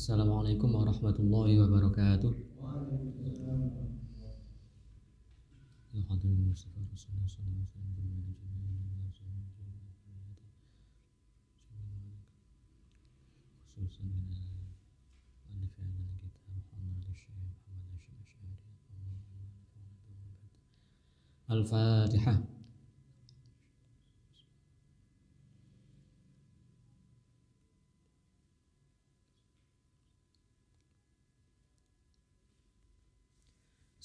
Assalamualaikum warahmatullahi wabarakatuh. Ya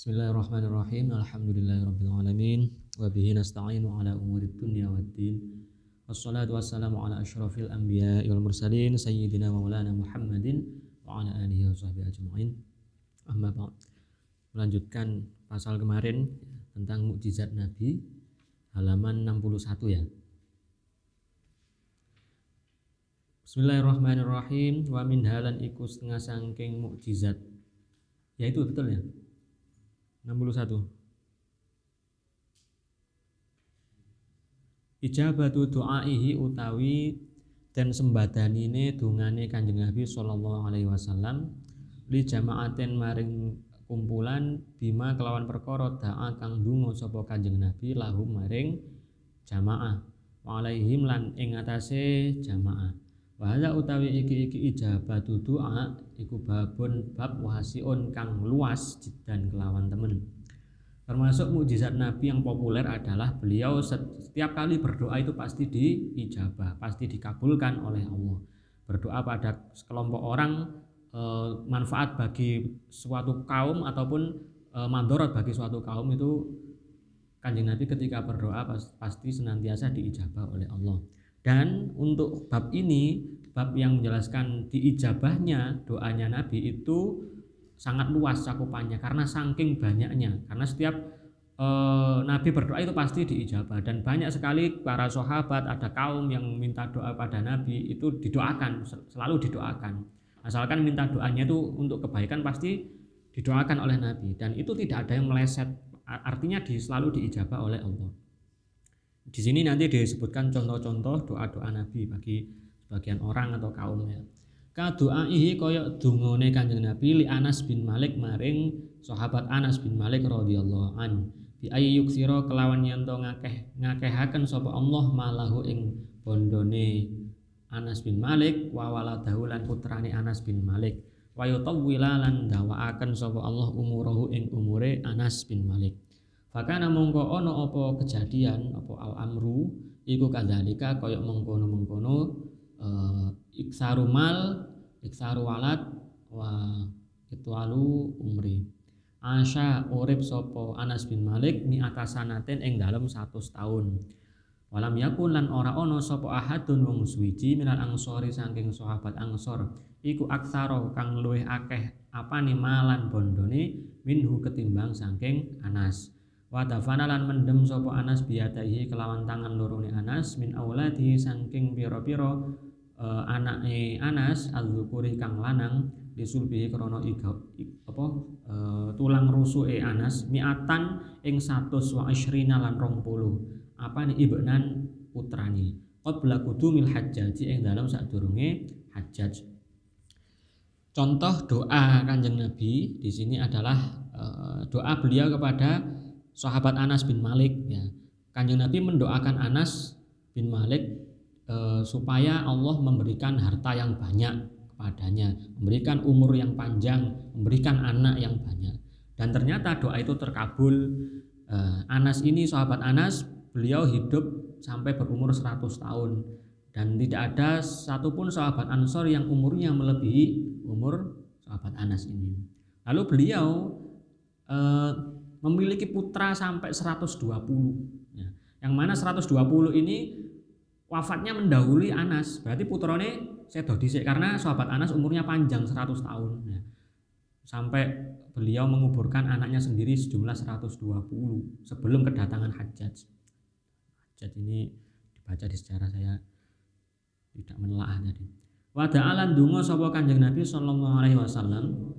Bismillahirrahmanirrahim. Alhamdulillahirabbil alamin wa bihi nasta'inu ala umuri dunya waddin. Wassalatu wassalamu ala asyrafil anbiya'i wal mursalin sayyidina maulana Muhammadin wa ala alihi wa sahbihi ajma'in. Amma ba'd. Melanjutkan pasal kemarin tentang mukjizat Nabi halaman 61 ya. Bismillahirrahmanirrahim wa min halan iku setengah sangking mukjizat. Ya itu betul ya. 61 Ijabatu du'aihi utawi dan sembadanine dungane Kanjeng Nabi sallallahu alaihi wasallam li jamaatin maring kumpulan bima kelawan perkara da'a kang donga sapa Kanjeng Nabi lahum maring jamaah. Wa lan ing jamaah. Wa utawi iki iki ijabatu du'a iku babun bab wasiun kang luas dan kelawan temen. Termasuk mukjizat Nabi yang populer adalah beliau setiap kali berdoa itu pasti diijabah pasti dikabulkan oleh Allah. Berdoa pada sekelompok orang e, manfaat bagi suatu kaum ataupun e, mandorot bagi suatu kaum itu kanjeng Nabi ketika berdoa pasti senantiasa diijabah oleh Allah. Dan untuk bab ini bab yang menjelaskan diijabahnya doanya Nabi itu sangat luas cakupannya karena saking banyaknya. Karena setiap e, Nabi berdoa itu pasti diijabah. Dan banyak sekali para sahabat ada kaum yang minta doa pada Nabi itu didoakan selalu didoakan. Asalkan minta doanya itu untuk kebaikan pasti didoakan oleh Nabi. Dan itu tidak ada yang meleset artinya di, selalu diijabah oleh Allah. Di sini nanti disebutkan contoh-contoh doa-doa Nabi bagi sebagian orang atau kaum ya kadu'aihi kaya dungane Kanjeng Nabi li Anas bin Malik maring sahabat Anas bin Malik radhiyallahu an. Bi ayyuksira kelawan yen to ngakeh ngakehaken sapa Allah malahu ing bondone Anas bin Malik wa waladahu lan putrane Anas bin Malik. Wa yutawwila lan dawaaken sapa Allah umurahu ing umure Anas bin Malik. Fakana mongko ono apa kejadian apa al amru iku kadzalika kaya mengkono-mengkono uh, iksaru mal iksaru walad wa itwalu umri. Asya urip sopo Anas bin Malik mi atasanaten ing dalem 100 tahun walam yakun lan ora ono sopo ahadun wong suwiji minal angsori saking sahabat angsor. Iku aksaro kang luwih akeh apane malan bondone minhu ketimbang saking Anas. Wa dafana lan mendem sopo Anas biadaihi kelawan tangan lorone Anas min auladi saking pira-pira uh, Anas az-Zukuri kang lanang disulbihi krana apa uh, tulang rusuke Anas miatan ing 120 lan 20 apa nih ibnan? Putrani qad belakudu mil hajjaji ing dalam sadurunge hajjaj. Contoh doa kanjeng Nabi di sini adalah uh, doa beliau kepada sahabat Anas bin Malik ya. Kanjeng Nabi mendoakan Anas bin Malik e, supaya Allah memberikan harta yang banyak kepadanya, memberikan umur yang panjang, memberikan anak yang banyak. Dan ternyata doa itu terkabul. E, Anas ini sahabat Anas, beliau hidup sampai berumur 100 tahun dan tidak ada satupun sahabat Ansor yang umurnya melebihi umur sahabat Anas ini. Lalu beliau e, memiliki putra sampai 120 ya. Yang mana 120 ini wafatnya mendahului Anas. Berarti putrone sedo dhisik karena sahabat Anas umurnya panjang 100 tahun. Ya. sampai beliau menguburkan anaknya sendiri sejumlah 120 sebelum kedatangan Hajjaj. Hajjaj ini dibaca di sejarah saya tidak menelaah tadi. Wa ta'alan dungo sapa kanjeng Nabi sallallahu alaihi wasallam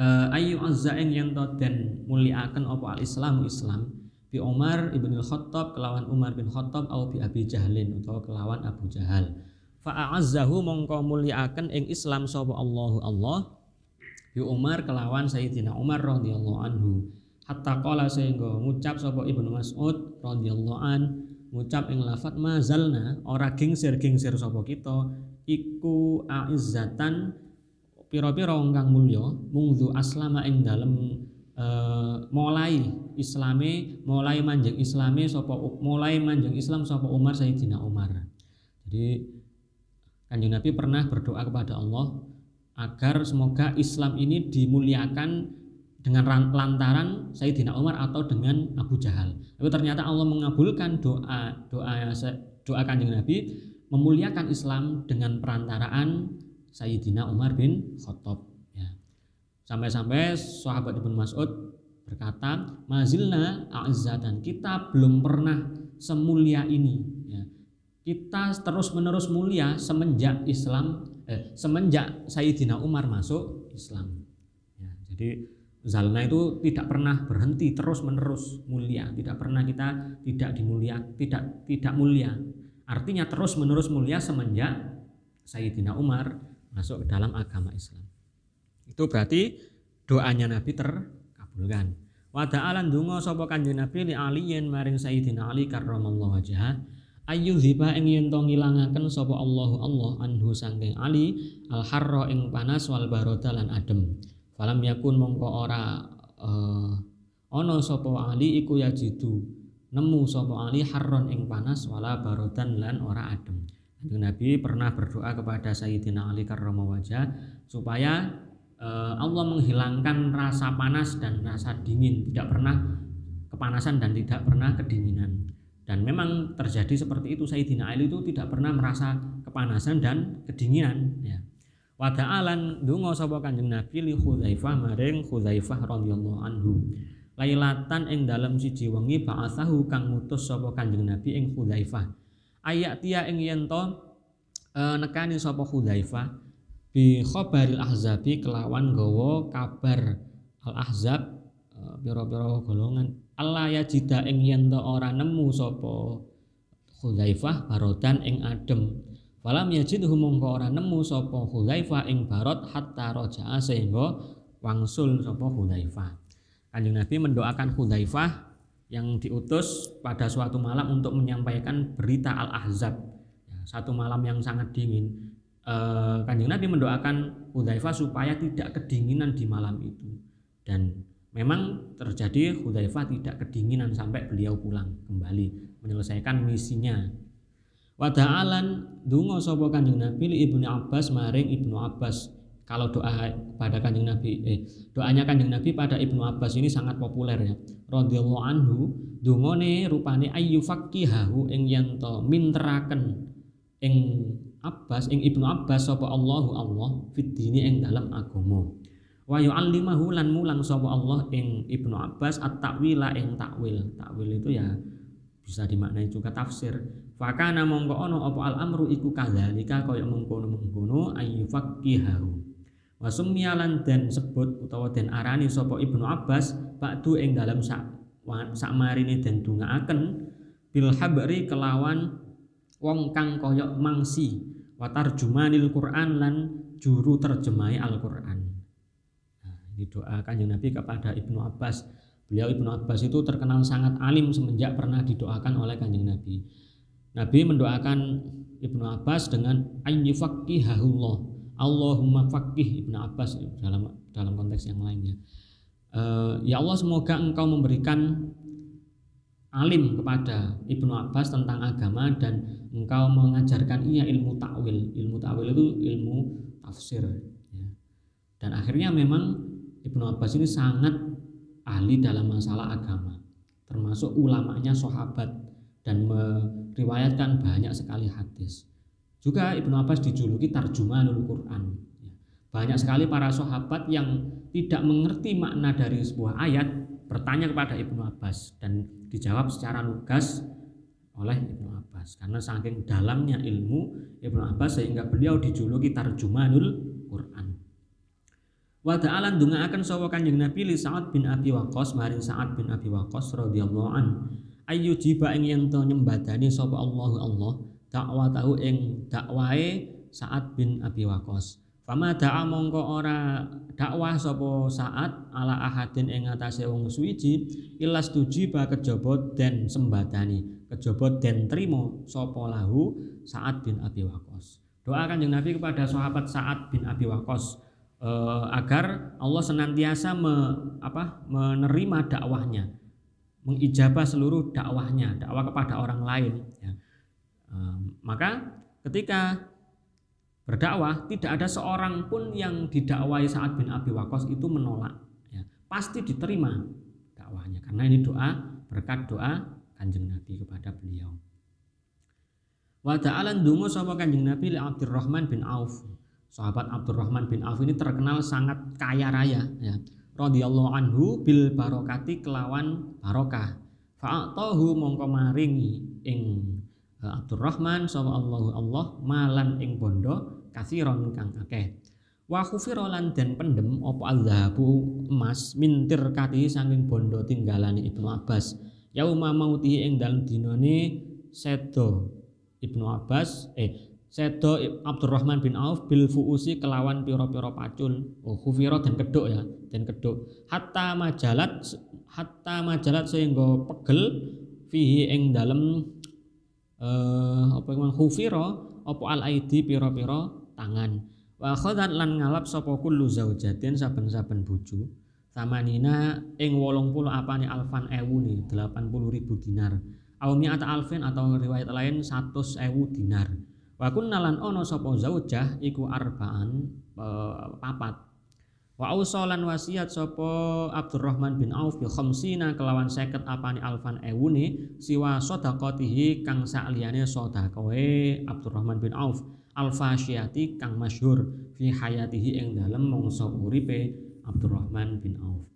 uh, ayu azza ing yen den muliaken apa al Islamu Islam bi Umar ibn Khattab kelawan Umar bin Khattab atau bi Abi Jahlin atau kelawan Abu Jahal. Fa'azzahu mongko mulyakaken ing Islam sapa Allahu Allah. Bi Umar kelawan Sayyidina Umar radhiyallahu anhu. Hatta qala sehingga ngucap sapa Ibnu Mas'ud radhiyallahu an ngucap ing lafat mazalna ora gingsir-gingsir sapa kita iku aizzatan pira-pira kang mulya mungzu aslama ing dalem uh, mulai islame mulai manjing islame sapa mulai manjing Islam sapa Umar Sayyidina Umar jadi Kanjeng Nabi pernah berdoa kepada Allah agar semoga Islam ini dimuliakan dengan lantaran Sayyidina Umar atau dengan Abu Jahal. Tapi ternyata Allah mengabulkan doa doa doa Kanjeng Nabi memuliakan Islam dengan perantaraan Sayyidina Umar bin Khattab. Ya. Sampai-sampai sahabat Ibnu Mas'ud berkata, "Mazilna a'zatan." Kita belum pernah semulia ini kita terus menerus mulia semenjak Islam eh, semenjak Sayyidina Umar masuk Islam ya, jadi Zalna itu tidak pernah berhenti terus menerus mulia tidak pernah kita tidak dimulia tidak tidak mulia artinya terus menerus mulia semenjak Sayyidina Umar masuk ke dalam agama Islam itu berarti doanya Nabi terkabulkan. Wada'alan dungo sapa kanjeng Nabi li aliyin maring Sayyidina Ali karramallahu wajhah ayu ziba ing yen to ngilangaken sapa Allahu Allah anhu sangking Ali al harra ing panas wal barada lan adem. Falam yakun mongko ora uh, ana sapa Ali iku yajidu nemu sapa Ali harron ing panas wala barodan lan ora adem. Nabi pernah berdoa kepada Sayyidina Ali karrama wajah supaya Allah menghilangkan rasa panas dan rasa dingin tidak pernah kepanasan dan tidak pernah kedinginan dan memang terjadi seperti itu Sayyidina Ali itu tidak pernah merasa kepanasan dan kedinginan ya. Wada'alan dungo sapa Kanjeng Nabi li Hudzaifah maring Hudzaifah radhiyallahu anhu. Lailatan ing dalam siji wengi ba'athahu kang ngutus sapa Kanjeng Nabi ing Hudzaifah. Ayak tia ing yen to e, nekani sapa Hudzaifah bi khabaril ahzabi kelawan gawa kabar al ahzab e, pira-pira golongan Allah ya jida ing yen ora nemu sapa Hudzaifah barodan ing adem Falam yajid mongko ora nemu sapa Hudzaifah ing barot hatta roja'a sehingga wangsul sapa Hudzaifah. Kanjeng Nabi mendoakan Hudzaifah yang diutus pada suatu malam untuk menyampaikan berita Al-Ahzab. Ya, satu malam yang sangat dingin. Eh, Kanjeng Nabi mendoakan Hudzaifah supaya tidak kedinginan di malam itu dan Memang terjadi Hudzaifah tidak kedinginan sampai beliau pulang kembali menyelesaikan misinya. Wada'alan dungo sapa Kanjeng Nabi li Ibnu Abbas maring Ibnu Abbas. Kalau doa pada Kanjeng Nabi eh doanya Kanjeng Nabi pada Ibnu Abbas ini sangat populer ya. Radhiyallahu anhu dungone rupane ayu faqihahu ing yen to minteraken ing Abbas ing Ibnu Abbas sapa Allahu Allah fid ing dalam agama wa yu'allimahu lan mulang sapa Allah ing Ibnu Abbas at-ta'wila ing takwil. Takwil itu ya bisa dimaknai juga tafsir. Fakana mongko ono apa al-amru iku kadzalika kaya mengkono-mengkono ayyufaqihahu. Wa summiyalan dan sebut utawa den arani sapa Ibnu Abbas ba'du ing dalam sak sak marine den dungaaken bil habri kelawan wong kang kaya mangsi wa tarjumanil Quran lan juru terjemahi Al-Qur'an. Ini doa kanjeng Nabi kepada Ibnu Abbas. Beliau Ibnu Abbas itu terkenal sangat alim semenjak pernah didoakan oleh kanjeng Nabi. Nabi mendoakan Ibnu Abbas dengan ayyufaqihahullah. Allahumma faqih Ibnu Abbas dalam dalam konteks yang lainnya. Uh, ya Allah semoga engkau memberikan alim kepada Ibnu Abbas tentang agama dan engkau mengajarkan ia ilmu takwil. Ilmu takwil itu ilmu tafsir. Ya. Dan akhirnya memang Ibnu Abbas ini sangat ahli dalam masalah agama termasuk ulamanya sahabat dan meriwayatkan banyak sekali hadis juga Ibnu Abbas dijuluki tarjumanul Quran banyak sekali para sahabat yang tidak mengerti makna dari sebuah ayat bertanya kepada Ibnu Abbas dan dijawab secara lugas oleh Ibnu Abbas karena saking dalamnya ilmu Ibnu Abbas sehingga beliau dijuluki tarjumanul Quran Wa ta'ala ndongaaken sapa Kanjeng Nabi li Sa'ad bin Abi Waqqas maring Sa'ad bin Abi Waqqas radhiyallahu an. Ayu jiba ing yen to nyembadani sapa Allah Allah dakwatahu ing dakwae Sa'ad bin Abi Waqqas Fama da'a mongko ora dakwah sapa saat ala ahadin ing atase wong suwiji ilas tujiba kejaba den sembadani kejaba den trimo sapa lahu Sa'ad bin Abi Waqqas Doa kanjeng Nabi kepada sahabat Sa'ad bin Abi Waqqas eh, agar Allah senantiasa me, apa, menerima dakwahnya mengijabah seluruh dakwahnya dakwah kepada orang lain ya. eh, maka ketika berdakwah tidak ada seorang pun yang didakwai saat bin Abi Waqqas itu menolak ya. pasti diterima dakwahnya karena ini doa berkat doa kanjeng Nabi kepada beliau. Wa ta'ala ndonga sapa kanjeng Nabi li Abdurrahman bin Auf. Sahabat Abdurrahman bin Auf ini terkenal sangat kaya raya ya. Radhiyallahu anhu bil barokati kelawan barokah. Fa'atahu mongko maringi ing eh, Abdurrahman sapa Allahu Allah malan ing bondo kasiron kang. Akeh wa khufira lan den pendem apa azhabu emas mintir kati saking bondo tinggalane Ibnu Abbas. Yauma mautihi ing dalem dinane sedo Ibnu Abbas eh sedo Abdurrahman bin Auf bil fuusi kelawan piro-piro pacul. Oh khufira dan keduk ya dan keduk hatta majalat hatta majalat sehingga pegel fihi ing dalem eh apa yang khufira apa al aidi piro-piro tangan. Wa khadat lan ngalap sapa kullu zaujatin saben-saben bojo. Samanina ing 80 apane alfan ewu nih 80 ribu dinar. Au mi'at alfin atau riwayat lain 100 ewu dinar. Wa kunnalan ono sapa zaujah iku arbaan e, papat. Wa ausolan wasiat sapa Abdurrahman bin Auf bi khamsina kelawan 50 apane alfan ewune siwa sedaqatihi kang sakliyane sedaqahe Abdurrahman bin Auf al-fasyati kang masyhur fi hayatihi ing dalem mangsa uripe Abdurrahman bin Auf.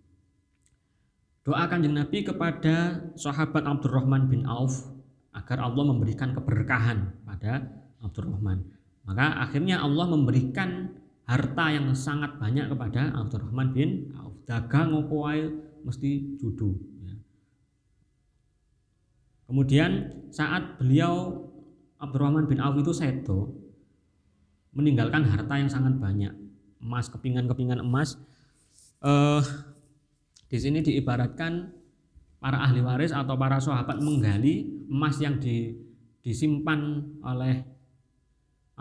Doa kanjeng Nabi kepada sahabat Abdurrahman bin Auf agar Allah memberikan keberkahan pada Abdurrahman. Maka akhirnya Allah memberikan harta yang sangat banyak kepada Abdurrahman bin Auf. Dagang opo mesti judu. Ya. Kemudian saat beliau Abdurrahman bin Auf itu sedo, meninggalkan harta yang sangat banyak. Emas kepingan-kepingan emas. Eh, di sini diibaratkan para ahli waris atau para sahabat menggali emas yang di, disimpan oleh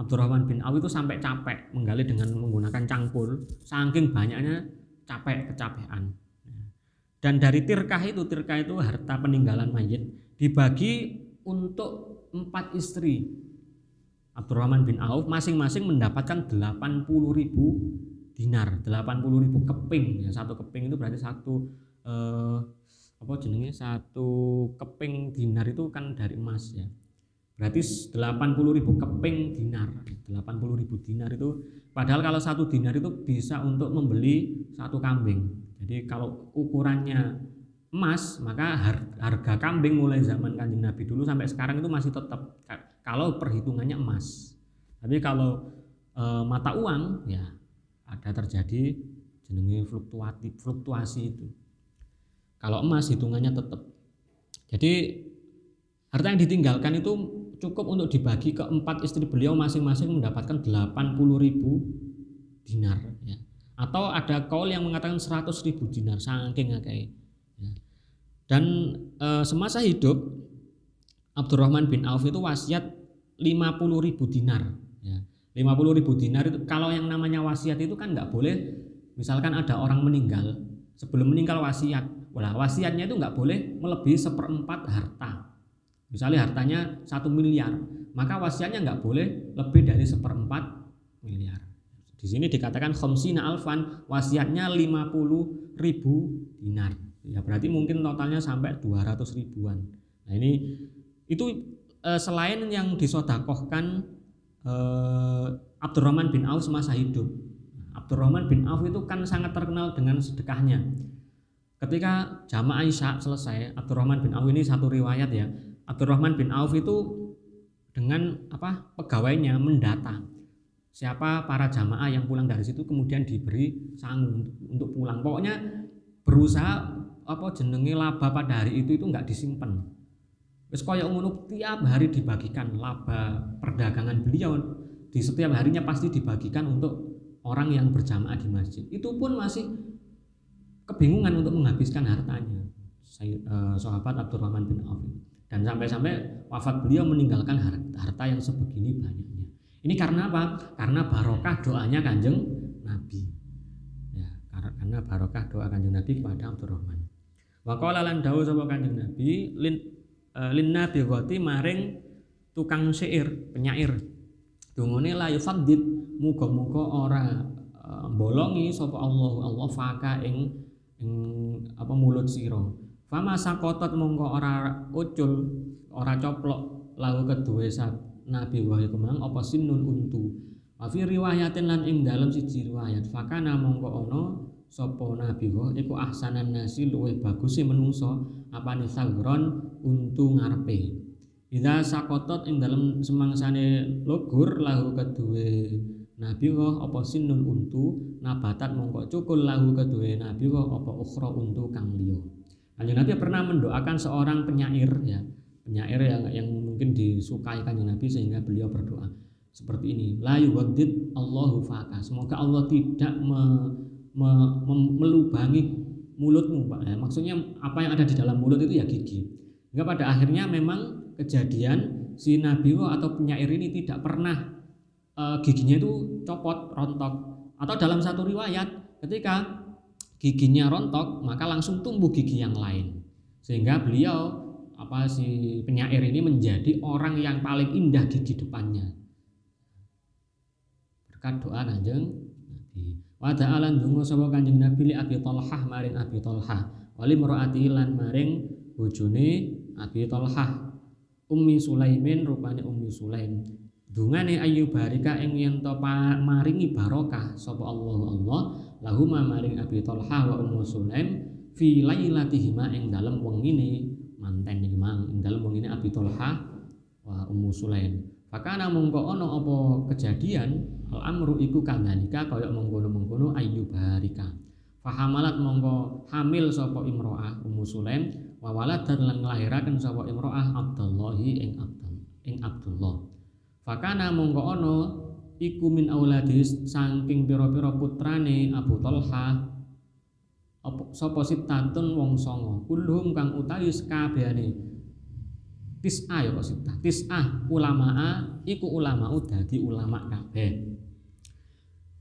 Abdurrahman bin Auf itu sampai capek menggali dengan menggunakan cangkul. Saking banyaknya capek kecapean. Dan dari tirkah itu tirkah itu harta peninggalan mayit dibagi untuk empat istri Abdurrahman bin Auf masing-masing mendapatkan 80 ribu dinar 80 ribu keping. Ya satu keping itu berarti satu eh, apa jenenge? Satu keping dinar itu kan dari emas ya. Berarti 80 ribu keping dinar. 80 ribu dinar itu padahal kalau satu dinar itu bisa untuk membeli satu kambing. Jadi kalau ukurannya emas maka harga kambing mulai zaman kanjeng Nabi dulu sampai sekarang itu masih tetap kalau perhitungannya emas. Tapi kalau e, mata uang ya ada terjadi jenenge fluktuatif fluktuasi itu. Kalau emas hitungannya tetap. Jadi harta yang ditinggalkan itu cukup untuk dibagi ke empat istri beliau masing-masing mendapatkan 80 ribu dinar ya. Atau ada kaul yang mengatakan 100 ribu dinar saking akeh. Ya. Dan e, semasa hidup Abdurrahman bin Auf itu wasiat 50 ribu dinar ya. 50 ribu dinar itu kalau yang namanya wasiat itu kan nggak boleh misalkan ada orang meninggal sebelum meninggal wasiat Wah, wasiatnya itu nggak boleh melebihi seperempat harta. Misalnya hartanya satu miliar maka wasiatnya nggak boleh lebih dari seperempat miliar. Di sini dikatakan khomsina alfan wasiatnya 50 ribu dinar. Ya berarti mungkin totalnya sampai 200 ribuan. Nah ini itu e, selain yang disodakohkan e, Abdurrahman bin Auf semasa hidup Abdurrahman bin Auf itu kan sangat terkenal dengan sedekahnya. Ketika jamaah Isya selesai Abdurrahman bin Auf ini satu riwayat ya. Abdurrahman bin Auf itu dengan apa pegawainya mendata siapa para jamaah yang pulang dari situ kemudian diberi sangu untuk pulang. Pokoknya berusaha apa jenenge laba pada hari itu itu nggak disimpan Wis kaya ngono tiap hari dibagikan laba perdagangan beliau di setiap harinya pasti dibagikan untuk orang yang berjamaah di masjid. Itu pun masih kebingungan untuk menghabiskan hartanya. Saya, uh, sahabat Abdurrahman bin Auf dan sampai-sampai wafat beliau meninggalkan harta yang sebegini banyaknya. Ini karena apa? Karena barokah doanya kanjeng Nabi. Ya, karena barokah doa kanjeng Nabi kepada Abdurrahman. Waqala lan dawuh sapa kanjeng Nabi uh, lin nabi maring tukang syair, penyair. Dungane la yufaddid muga-muga ora uh, bolongi sapa Allah Allah faka ing ing apa mulut sira. Fama sakotot mongko ora ucul, ora coplok lalu kedua saat Nabi wahyu kemang apa sinun untu. Wa fi riwayatin lan ing dalam siji riwayat fakana mongko ono sapa nabi wa iku ahsanan nasi luwih bagus sih menungso. Apane sagron untu ngarepe. Ida sakotot ing dalam semangsane logur lahu kedue nabi wa apa sinun untu? Nabatat mongko cukul lahu kedue nabi wa apa ukhra untu kang liya. Kanjeng Nabi pernah mendoakan seorang penyair ya. Penyair yang yang mungkin disukai kanjeng Nabi sehingga beliau berdoa seperti ini. La yuwaddid Allahu faka semoga Allah tidak me, me, me, melubangi mulutmu Pak. Ya, maksudnya apa yang ada di dalam mulut itu ya gigi. Hingga pada akhirnya memang kejadian si Nabi atau penyair ini tidak pernah e, giginya itu copot, rontok. Atau dalam satu riwayat ketika giginya rontok maka langsung tumbuh gigi yang lain. Sehingga beliau apa si penyair ini menjadi orang yang paling indah gigi depannya. Berkat doa Kanjeng. Wa ta'ala ndonga sapa Kanjeng Nabi li Abi Thalhah maring Abi Thalhah. Wali mar'ati lan maring bojone Abi Thalhah. Ummi Sulaimin rupane Ummi Sulaim. Dungane ayu barika ing yen to maringi barokah sapa Allah Allah lahuma maring Abi Thalhah wa Ummu Sulaim fi lailatihima ing dalem wengine manten iki mang ing dalem wengine Abi Thalhah wa Ummu Sulaim. Fakana mongko ana apa kejadian al amru iku kandhalika kaya mengkono-mengkono ayyub harika fahamalat mongko hamil sapa imro'ah ummu sulaim wa waladat lan nglahiraken sapa imro'ah abdullahi ing abdul ing abdullah. Fakana mongko ana iku min auladis saking pira-pira putrane Abu Talha sapa sitatun wong songo. Kulhum kang utawi kabehane tis'a ya sitah tis'ah ulamaa iku ulama dadi ulama kabeh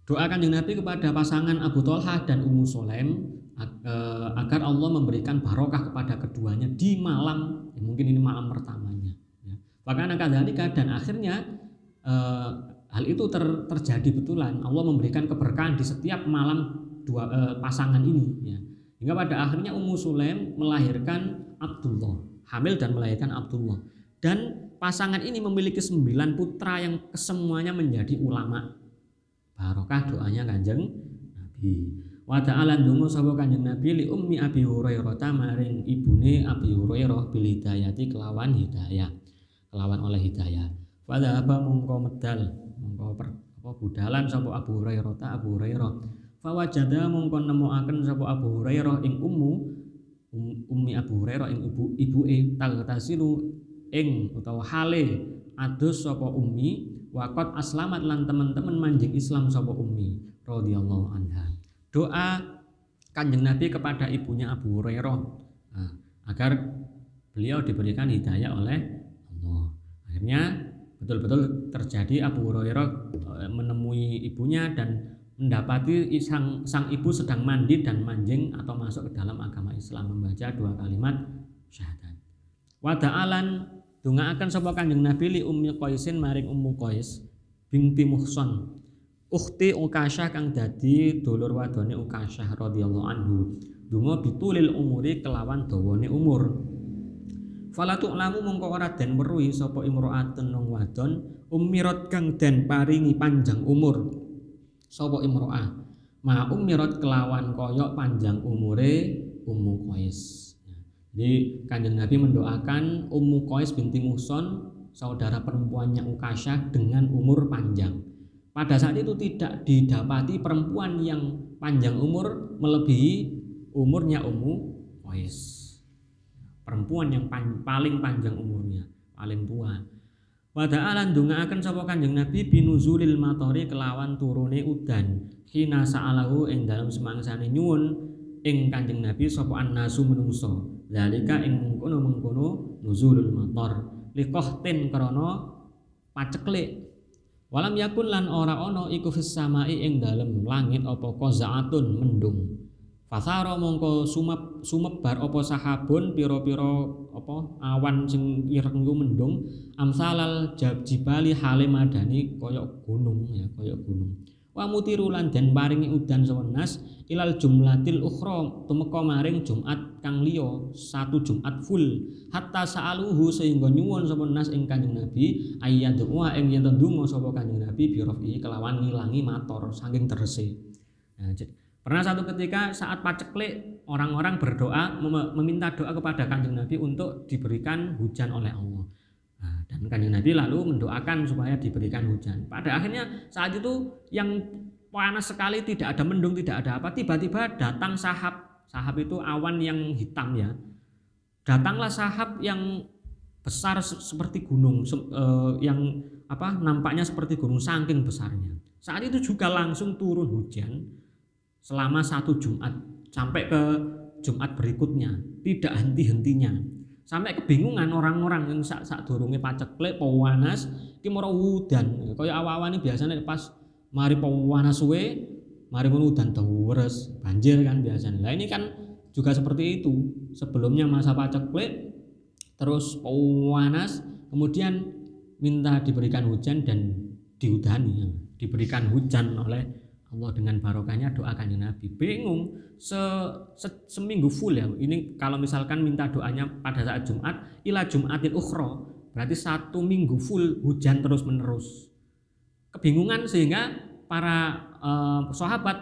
Doa kanjeng Nabi kepada pasangan Abu Talha dan Ummu Sulaim eh, agar Allah memberikan barokah kepada keduanya di malam, ya mungkin ini malam pertamanya. Ya. Bahkan kadzalika dan akhirnya eh, hal itu ter, terjadi betulan. Allah memberikan keberkahan di setiap malam dua eh, pasangan ini. Ya. Hingga pada akhirnya Ummu Sulaim melahirkan Abdullah, hamil dan melahirkan Abdullah. Dan pasangan ini memiliki sembilan putra yang kesemuanya menjadi ulama. Barokah doanya kanjeng Nabi. Wa ta'ala ndonga sapa kanjeng Nabi li ummi Abi Hurairah maring ibune Abi Hurairah bil hidayati kelawan hidayah. Kelawan oleh hidayah. Pada apa mongko medal mongko apa budalan sapa Abu Hurairah ta Abu Hurairah. Fawajada mongko nemokaken sapa Abu Hurairah ing ummu um, ummi Abu Hurairah ing ibu ibuke tasilu ing utawa hale adus sapa ummi Wakot aslamat lan teman-teman manjing Islam sapa ummi radhiyallahu anha. Doa Kanjeng Nabi kepada ibunya Abu Hurairah nah, agar beliau diberikan hidayah oleh Allah. Akhirnya betul-betul terjadi Abu Hurairah eh, menemui ibunya dan mendapati sang, sang ibu sedang mandi dan manjing atau masuk ke dalam agama Islam membaca dua kalimat syahadat. Wada'alan akan sapa Kanjeng Nabi li Ummi Qaisin maring Ummu Qais binti Muhson ukhti Ukasha kang dadi dulur wadone Ukasha radhiyallahu anhu. Donga bitulil umuri kelawan dawane umur. Fala lamu mongko ora den weruhi sapa imro'atun nang wadon ummirat kang den paringi panjang umur sapa imro'ah ma ummirat kelawan koyok panjang umure Ummu Qais jadi kanjeng Nabi mendoakan Ummu Qais binti Muhson saudara perempuannya Ukasha dengan umur panjang. Pada saat itu tidak didapati perempuan yang panjang umur melebihi umurnya Ummu Qais. perempuan yang paling panjang umurnya paling tua Wada'alan akan sapa Kanjeng Nabi binuzulil matori kelawan turune udan. Hina sa'alahu ing dalam semangsane nyuwun ing Kanjeng Nabi sapa annasu menungso. Zalika ing mengkono-mengkono nuzulul mator. Liqahtin krana paceklik. Walam yakun lan ora ana iku fis samai ing dalem langit apa qazaatun mendung. Fasaro mongko sumep sumebar apa sahabun pira-pira apa awan sing ireng mendung amsalal jibali hale madani kaya gunung ya kaya gunung. Wa mutiru lan den paringi udan sewenas ilal jumlatil ukhra tumeka maring Jumat kang liya satu Jumat full hatta saaluhu sehingga nyuwun sapa nas ing Kanjeng Nabi ayyadu wa ing yen ndonga sapa Kanjeng Nabi birofi kelawan ngilangi mator saking terese. Nah, Pernah satu ketika saat paceklik orang-orang berdoa meminta doa kepada kanjeng Nabi untuk diberikan hujan oleh Allah. Nah, dan kanjeng Nabi lalu mendoakan supaya diberikan hujan. Pada akhirnya saat itu yang panas sekali tidak ada mendung tidak ada apa tiba-tiba datang sahab sahab itu awan yang hitam ya datanglah sahab yang besar seperti gunung eh, yang apa nampaknya seperti gunung saking besarnya saat itu juga langsung turun hujan selama satu Jumat sampai ke Jumat berikutnya tidak henti-hentinya. Sampai kebingungan orang-orang yang sak sak dorongnya paceklek pawanas ki moro udan. Kaya awa-awa ini biasanya pas mari pawanas suwe mari ngono udan terus banjir kan biasanya. Lah ini kan juga seperti itu. Sebelumnya masa paceklek terus pawanas kemudian minta diberikan hujan dan diudani diberikan hujan oleh Allah dengan barokahnya doa kanjeng Nabi. Bingung. Se, se, seminggu full ya. Ini kalau misalkan minta doanya pada saat Jumat ila Jumatin ukhro berarti satu minggu full hujan terus menerus kebingungan sehingga para uh, sahabat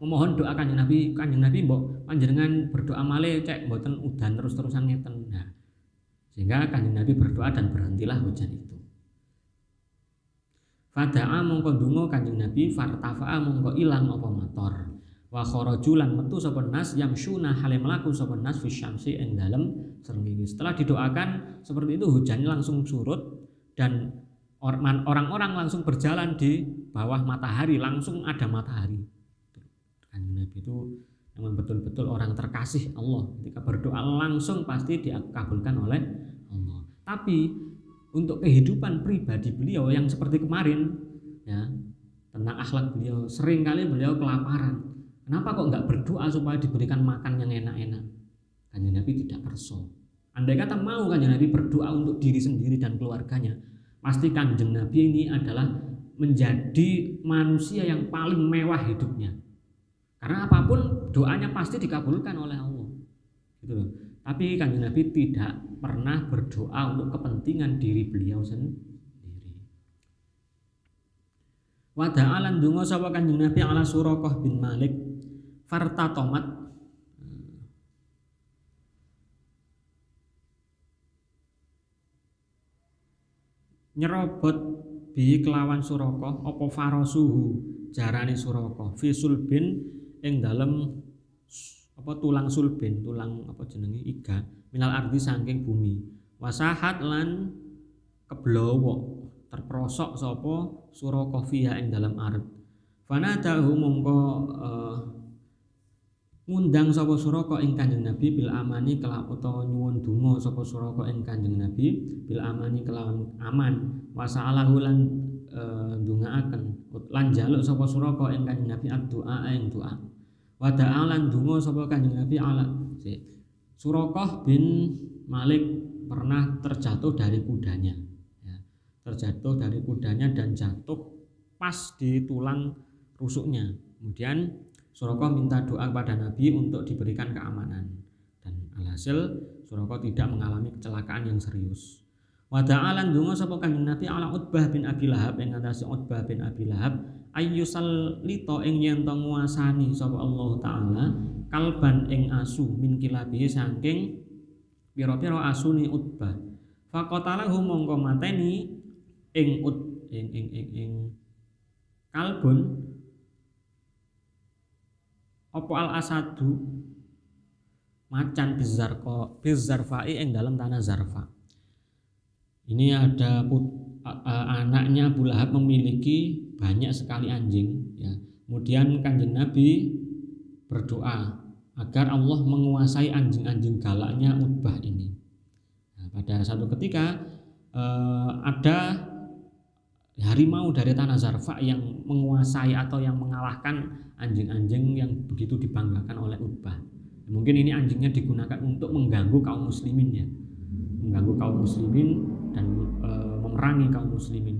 memohon doa kanjeng Nabi. Kanjeng Nabi mbok panjenengan berdoa male cek mboten udan terus-terusan ngeten. Nah sehingga kanjeng Nabi berdoa dan berhentilah hujan itu Fada'a mongko donga Kanjeng Nabi fartafa'a mongko ilang apa motor. Wa kharaju metu sapa nas yamsuna hale mlaku sapa nas fi syamsi ing dalem. Setelah didoakan seperti itu hujannya langsung surut dan orang-orang langsung berjalan di bawah matahari, langsung ada matahari. Kanjeng Nabi itu memang betul-betul orang terkasih Allah. Ketika berdoa langsung pasti dikabulkan oleh Allah. Tapi untuk kehidupan pribadi beliau yang seperti kemarin ya tentang akhlak beliau. Sering kali beliau kelaparan. Kenapa kok nggak berdoa supaya diberikan makan yang enak-enak? Kanjeng Nabi tidak perso. Andai kata mau kanjeng Nabi berdoa untuk diri sendiri dan keluarganya pasti kanjeng Nabi ini adalah menjadi manusia yang paling mewah hidupnya. Karena apa pun doanya pasti dikabulkan oleh Allah. Gitu loh. Tapi kanjeng Nabi tidak pernah berdoa untuk kepentingan diri beliau sendiri. Wada'alan dungo sapa kanjeng Nabi ala Surakoh bin Malik fartatomat nyerobot bi kelawan Surakoh apa farosuhu jarane Surakoh? Fisul bin ing dalem apa tulang sulbin tulang apa jenenge? Iga minal ardi saking bumi. Wasahat lan keblowo terprosok sapa sura kofia ing dalam ard fanadahu mongko uh, ngundang sapa suraka ing Kanjeng Nabi bil amani kelawan utawa nyuwun donga sapa suraka ing Kanjeng Nabi bil amani kelawan aman. Wasa'alahu lan uh, ndongaaken lan jaluk sapa suraka ing Kanjeng Nabi doa ing doa. Wa ta'alan donga sapa Kanjeng Nabi ala Surakoh bin Malik pernah terjatuh dari kudanya. Ya. terjatuh dari kudanya dan jatuh pas di tulang rusuknya. Kemudian Surakoh minta doa kepada Nabi untuk diberikan keamanan. Dan alhasil Surakoh tidak mengalami kecelakaan yang serius. Wa ta'alan donga sapa Kanjeng Nabi ala Utbah bin Abi Lahab yang ngatasi Utbah bin Abi Lahab ayyusal lito ing yen to nguasani sapa Allah taala kalban ing asu min kilabi saking pira-pira asune utbah. Faqatalahu mongko mateni ing ut ing ing ing, ing kalbun apa al asadu macan bizarko bizarfai yang dalam tanah zarfa. Ini ada put, uh, anaknya Abu Lahab memiliki banyak sekali anjing ya kemudian kanjeng Nabi berdoa agar Allah menguasai anjing-anjing galaknya Utbah ini nah, pada satu ketika uh, ada harimau dari tanah Zarfa yang menguasai atau yang mengalahkan anjing-anjing yang begitu dibanggakan oleh Utbah. Mungkin ini anjingnya digunakan untuk mengganggu kaum muslimin ya. Mengganggu kaum muslimin dan e, memerangi kaum muslimin.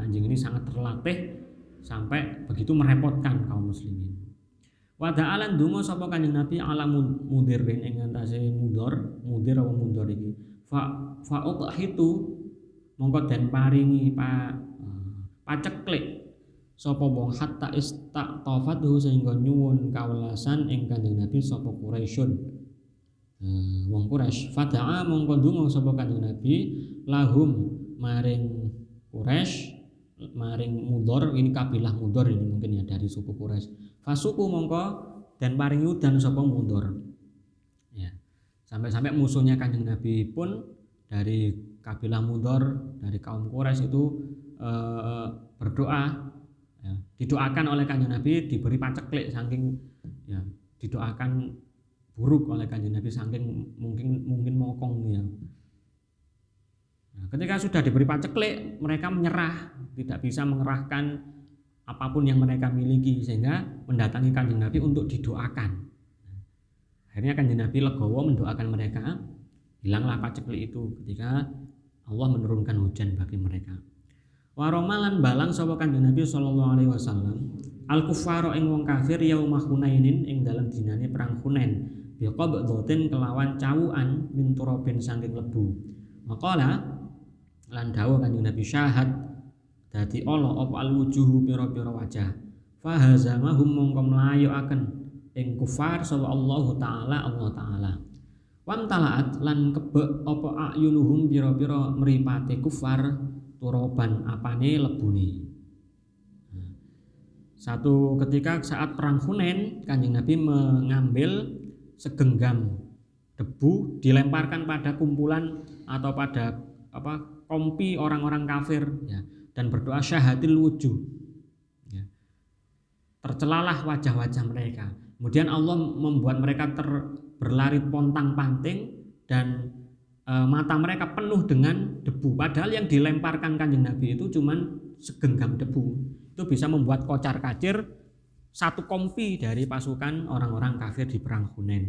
Anjing ini sangat terlatih sampai begitu merepotkan kaum muslimin. Wa ta'alan dungo sapa kanjeng Nabi ala mudirin ing antase mudor, mudir apa mudor iki. Fa fa itu mongko den paringi Pak paceklik sapa wong hatta istaqtafatu sehingga nyuwun kawelasan ing Kanjeng Nabi sapa Quraisyun uh, wong Quraisy fada'a mongko donga sapa Kanjeng Nabi lahum maring Quraisy maring Mudor ini kabilah Mudor ini mungkin ya dari suku Quraisy. Fasuku mongko dan paring udan sapa Mudor ya. Sampai-sampai musuhnya Kanjeng Nabi pun dari kabilah Mudor dari kaum Quraisy itu Eh, berdoa ya, didoakan oleh kanjeng Nabi diberi paceklik saking ya didoakan buruk oleh kanjeng Nabi saking mungkin mungkin mokong ya nah, ketika sudah diberi paceklik mereka menyerah tidak bisa mengerahkan apa pun yang mereka miliki sehingga mendatangi kanjeng Nabi untuk didoakan akhirnya kanjeng Nabi legowo mendoakan mereka hilanglah paceklik itu ketika Allah menurunkan hujan bagi mereka Waromalan balang sapa Kanjeng Nabi sallallahu alaihi wasallam al kufaro ing wong kafir yaumah Hunainin ing dalam dinane perang Hunain bi qabdatin kelawan cawuan min turabin saking lebu. Maqala lan dawuh Kanjeng Nabi syahad dadi Allah apa al wujuhu pira-pira wajah. Fahazamahum mongko mlayokaken ing kufar sapa Allah taala Allah taala. Wan talaat lan kebek apa ayunuhum pira-pira mripate kufar turoban apane lebuni satu ketika saat perang Hunain kanjeng Nabi mengambil segenggam debu dilemparkan pada kumpulan atau pada apa kompi orang-orang kafir. Ya, dan berdoa syahadil wujuh. Ya. tercelalah wajah-wajah mereka. Kemudian Allah membuat mereka ter, berlari pontang panting dan e, mata mereka penuh dengan debu. Padahal yang dilemparkan kanjeng Nabi itu cuman segenggam debu. Itu bisa membuat kocar kacir satu kompi dari pasukan orang-orang kafir di perang Hunain.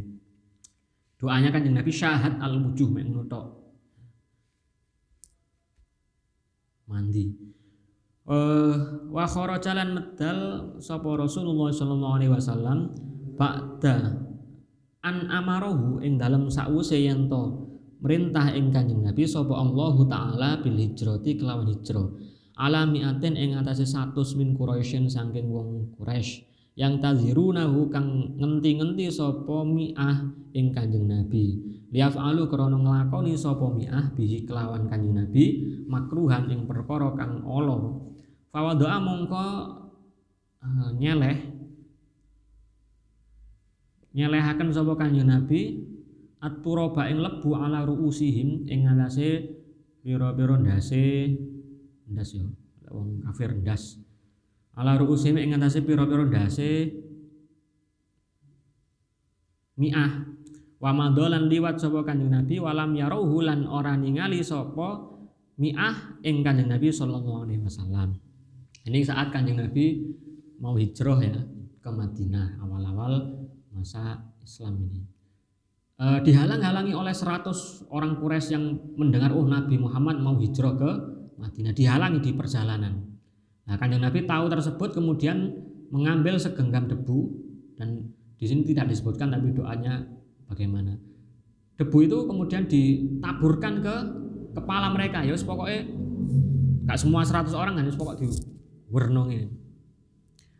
Doanya kanjeng Nabi syahad al wujuh menutok mandi. Uh, wa jalan medal sapa Rasulullah sallallahu alaihi wasallam ba'da an amarohu ing dalam sakwuse yen to merintah ing Kanjeng Nabi sapa Allah taala bil hijrati kelawan hijrah. Ala mi'atin ing atase 100 min Quraisyin saking wong Quraisy yang tazirunahu kang ngenti-ngenti sapa mi'ah ing Kanjeng Nabi. Liafalu krana nglakoni sapa mi'ah bihi kelawan Kanjeng Nabi makruhan ing perkara kang ala. Fawadaa mongko uh, nyeleh nyelehaken sapa Kanjeng Nabi at-turaba ing lebu ala ruusihim ing alase pira-pira ndase ndas yo wong kafir ndas ala ruusihim ing atase pira-pira ndase. Mi'ah. Wa madolan liwat sapa kanjeng Nabi walam yarauhu lan ora ningali sapa mi'ah ing kanjeng Nabi sallallahu alaihi wasallam. Ini saat kanjeng Nabi mau hijrah ya ke Madinah awal-awal masa Islam ini. Uh, dihalang-halangi oleh 100 orang Quraisy yang mendengar oh Nabi Muhammad mau hijrah ke Madinah. Dihalangi di perjalanan. Nah, kanjeng Nabi tahu tersebut kemudian mengambil segenggam debu dan di sini tidak disebutkan tapi doanya bagaimana. Debu itu kemudian ditaburkan ke kepala mereka. Ya pokoknya gak semua 100 orang kan pokok di wernongin.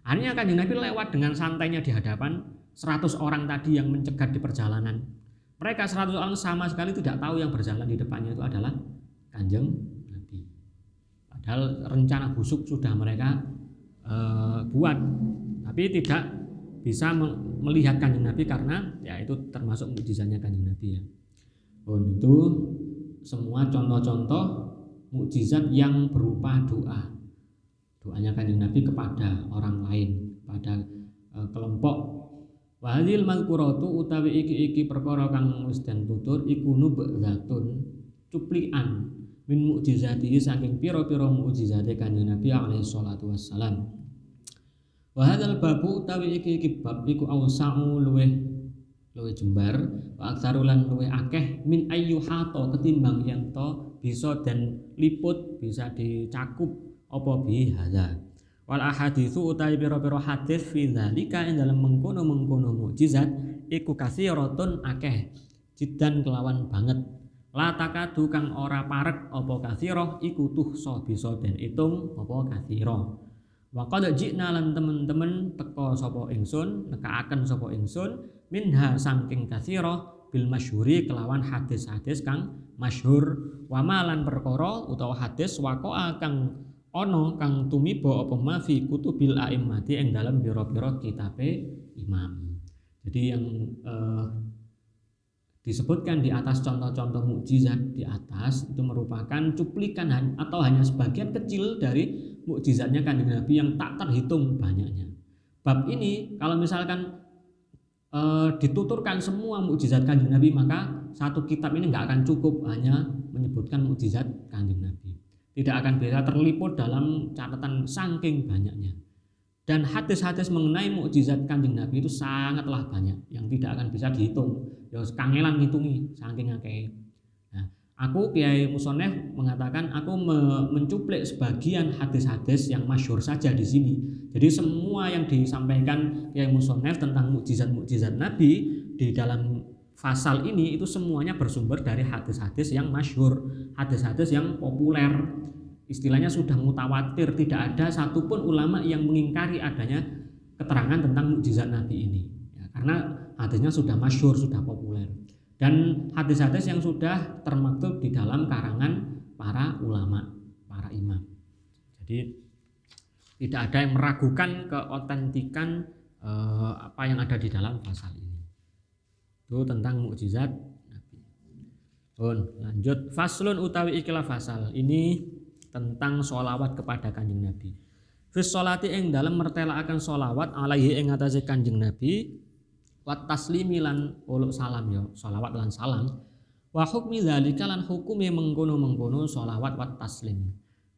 Akhirnya kanjeng Nabi lewat dengan santainya di hadapan 100 orang tadi yang mencegat di perjalanan mereka 100 orang sama sekali tidak tahu yang berjalan di depannya itu adalah kanjeng. Padahal rencana busuk sudah mereka uh, buat, tapi tidak bisa melihat kanjeng Nabi karena ya itu termasuk mukjizatnya kanjeng Nabi ya. Oh itu semua contoh-contoh mukjizat yang berupa doa. Doanya kanjeng Nabi kepada orang lain, pada uh, kelompok Wahadil malkuratu utawi iki iki perkara kang wis tutur iku nubzatun cuplikan min mukjizatihi saking pira-pira mukjizate kanjeng Nabi alaihi salatu wassalam. Wa hadzal babu utawi iki iki bab iku ausa'u luweh luwih jembar wa aksarulan luwih akeh min ayyu hato ketimbang yang to bisa dan liput bisa dicakup apa bi hadza wal ahaditsu utawi pira-pira hadis fi dzalika ing dalem mengkono-mengkono mukjizat iku kasiratun akeh jidan kelawan banget la takadu kang ora parek apa kasirah iku tuhsa bisa den itung apa kasirah wa qad jina lan temen-temen teka sapa ingsun nekaaken sapa ingsun minha saking kasirah bil masyhuri kelawan hadis-hadis kang masyhur wa malan perkara utawa hadis waqa kang ono kang tumiba apa ma fi kutubil a'immati ing dalam biro-biro kitabe imam. Jadi yang eh, disebutkan di atas contoh-contoh mukjizat di atas itu merupakan cuplikan atau hanya sebagian kecil dari mukjizatnya kanjeng Nabi yang tak terhitung banyaknya. Bab ini kalau misalkan e, dituturkan semua mukjizat kanjeng Nabi maka satu kitab ini nggak akan cukup hanya menyebutkan mukjizat kanjeng Nabi tidak akan bisa terliput dalam catatan saking banyaknya. Dan hadis-hadis mengenai mukjizat kanjeng Nabi itu sangatlah banyak yang tidak akan bisa dihitung. Ya kangelan ngitungi saking akeh. Nah, aku Kiai Musonef mengatakan aku me mencuplik sebagian hadis-hadis yang masyhur saja di sini. Jadi semua yang disampaikan Kiai Musonef tentang mukjizat-mukjizat Nabi di dalam Fasal ini itu semuanya bersumber dari hadis-hadis yang masyhur, hadis-hadis yang populer. Istilahnya sudah mutawatir, tidak ada satupun ulama yang mengingkari adanya keterangan tentang mukjizat Nabi ini. Ya, karena hadisnya sudah masyhur, sudah populer. Dan hadis-hadis yang sudah termaktub di dalam karangan para ulama, para imam. Jadi tidak ada yang meragukan keotentikan eh, apa yang ada di dalam pasal ini itu tentang mukjizat Nabi. Lanjut faslun utawi ikilah fasal. Ini tentang solawat kepada kanjeng Nabi. Fis solati ing dalam mertelaaken solawat alaihi ing atase kanjeng Nabi wat taslimi lan uluk salam ya solawat lan salam. Wa hukmi dzalika lan hukume mengkono-mengkono solawat wat taslim.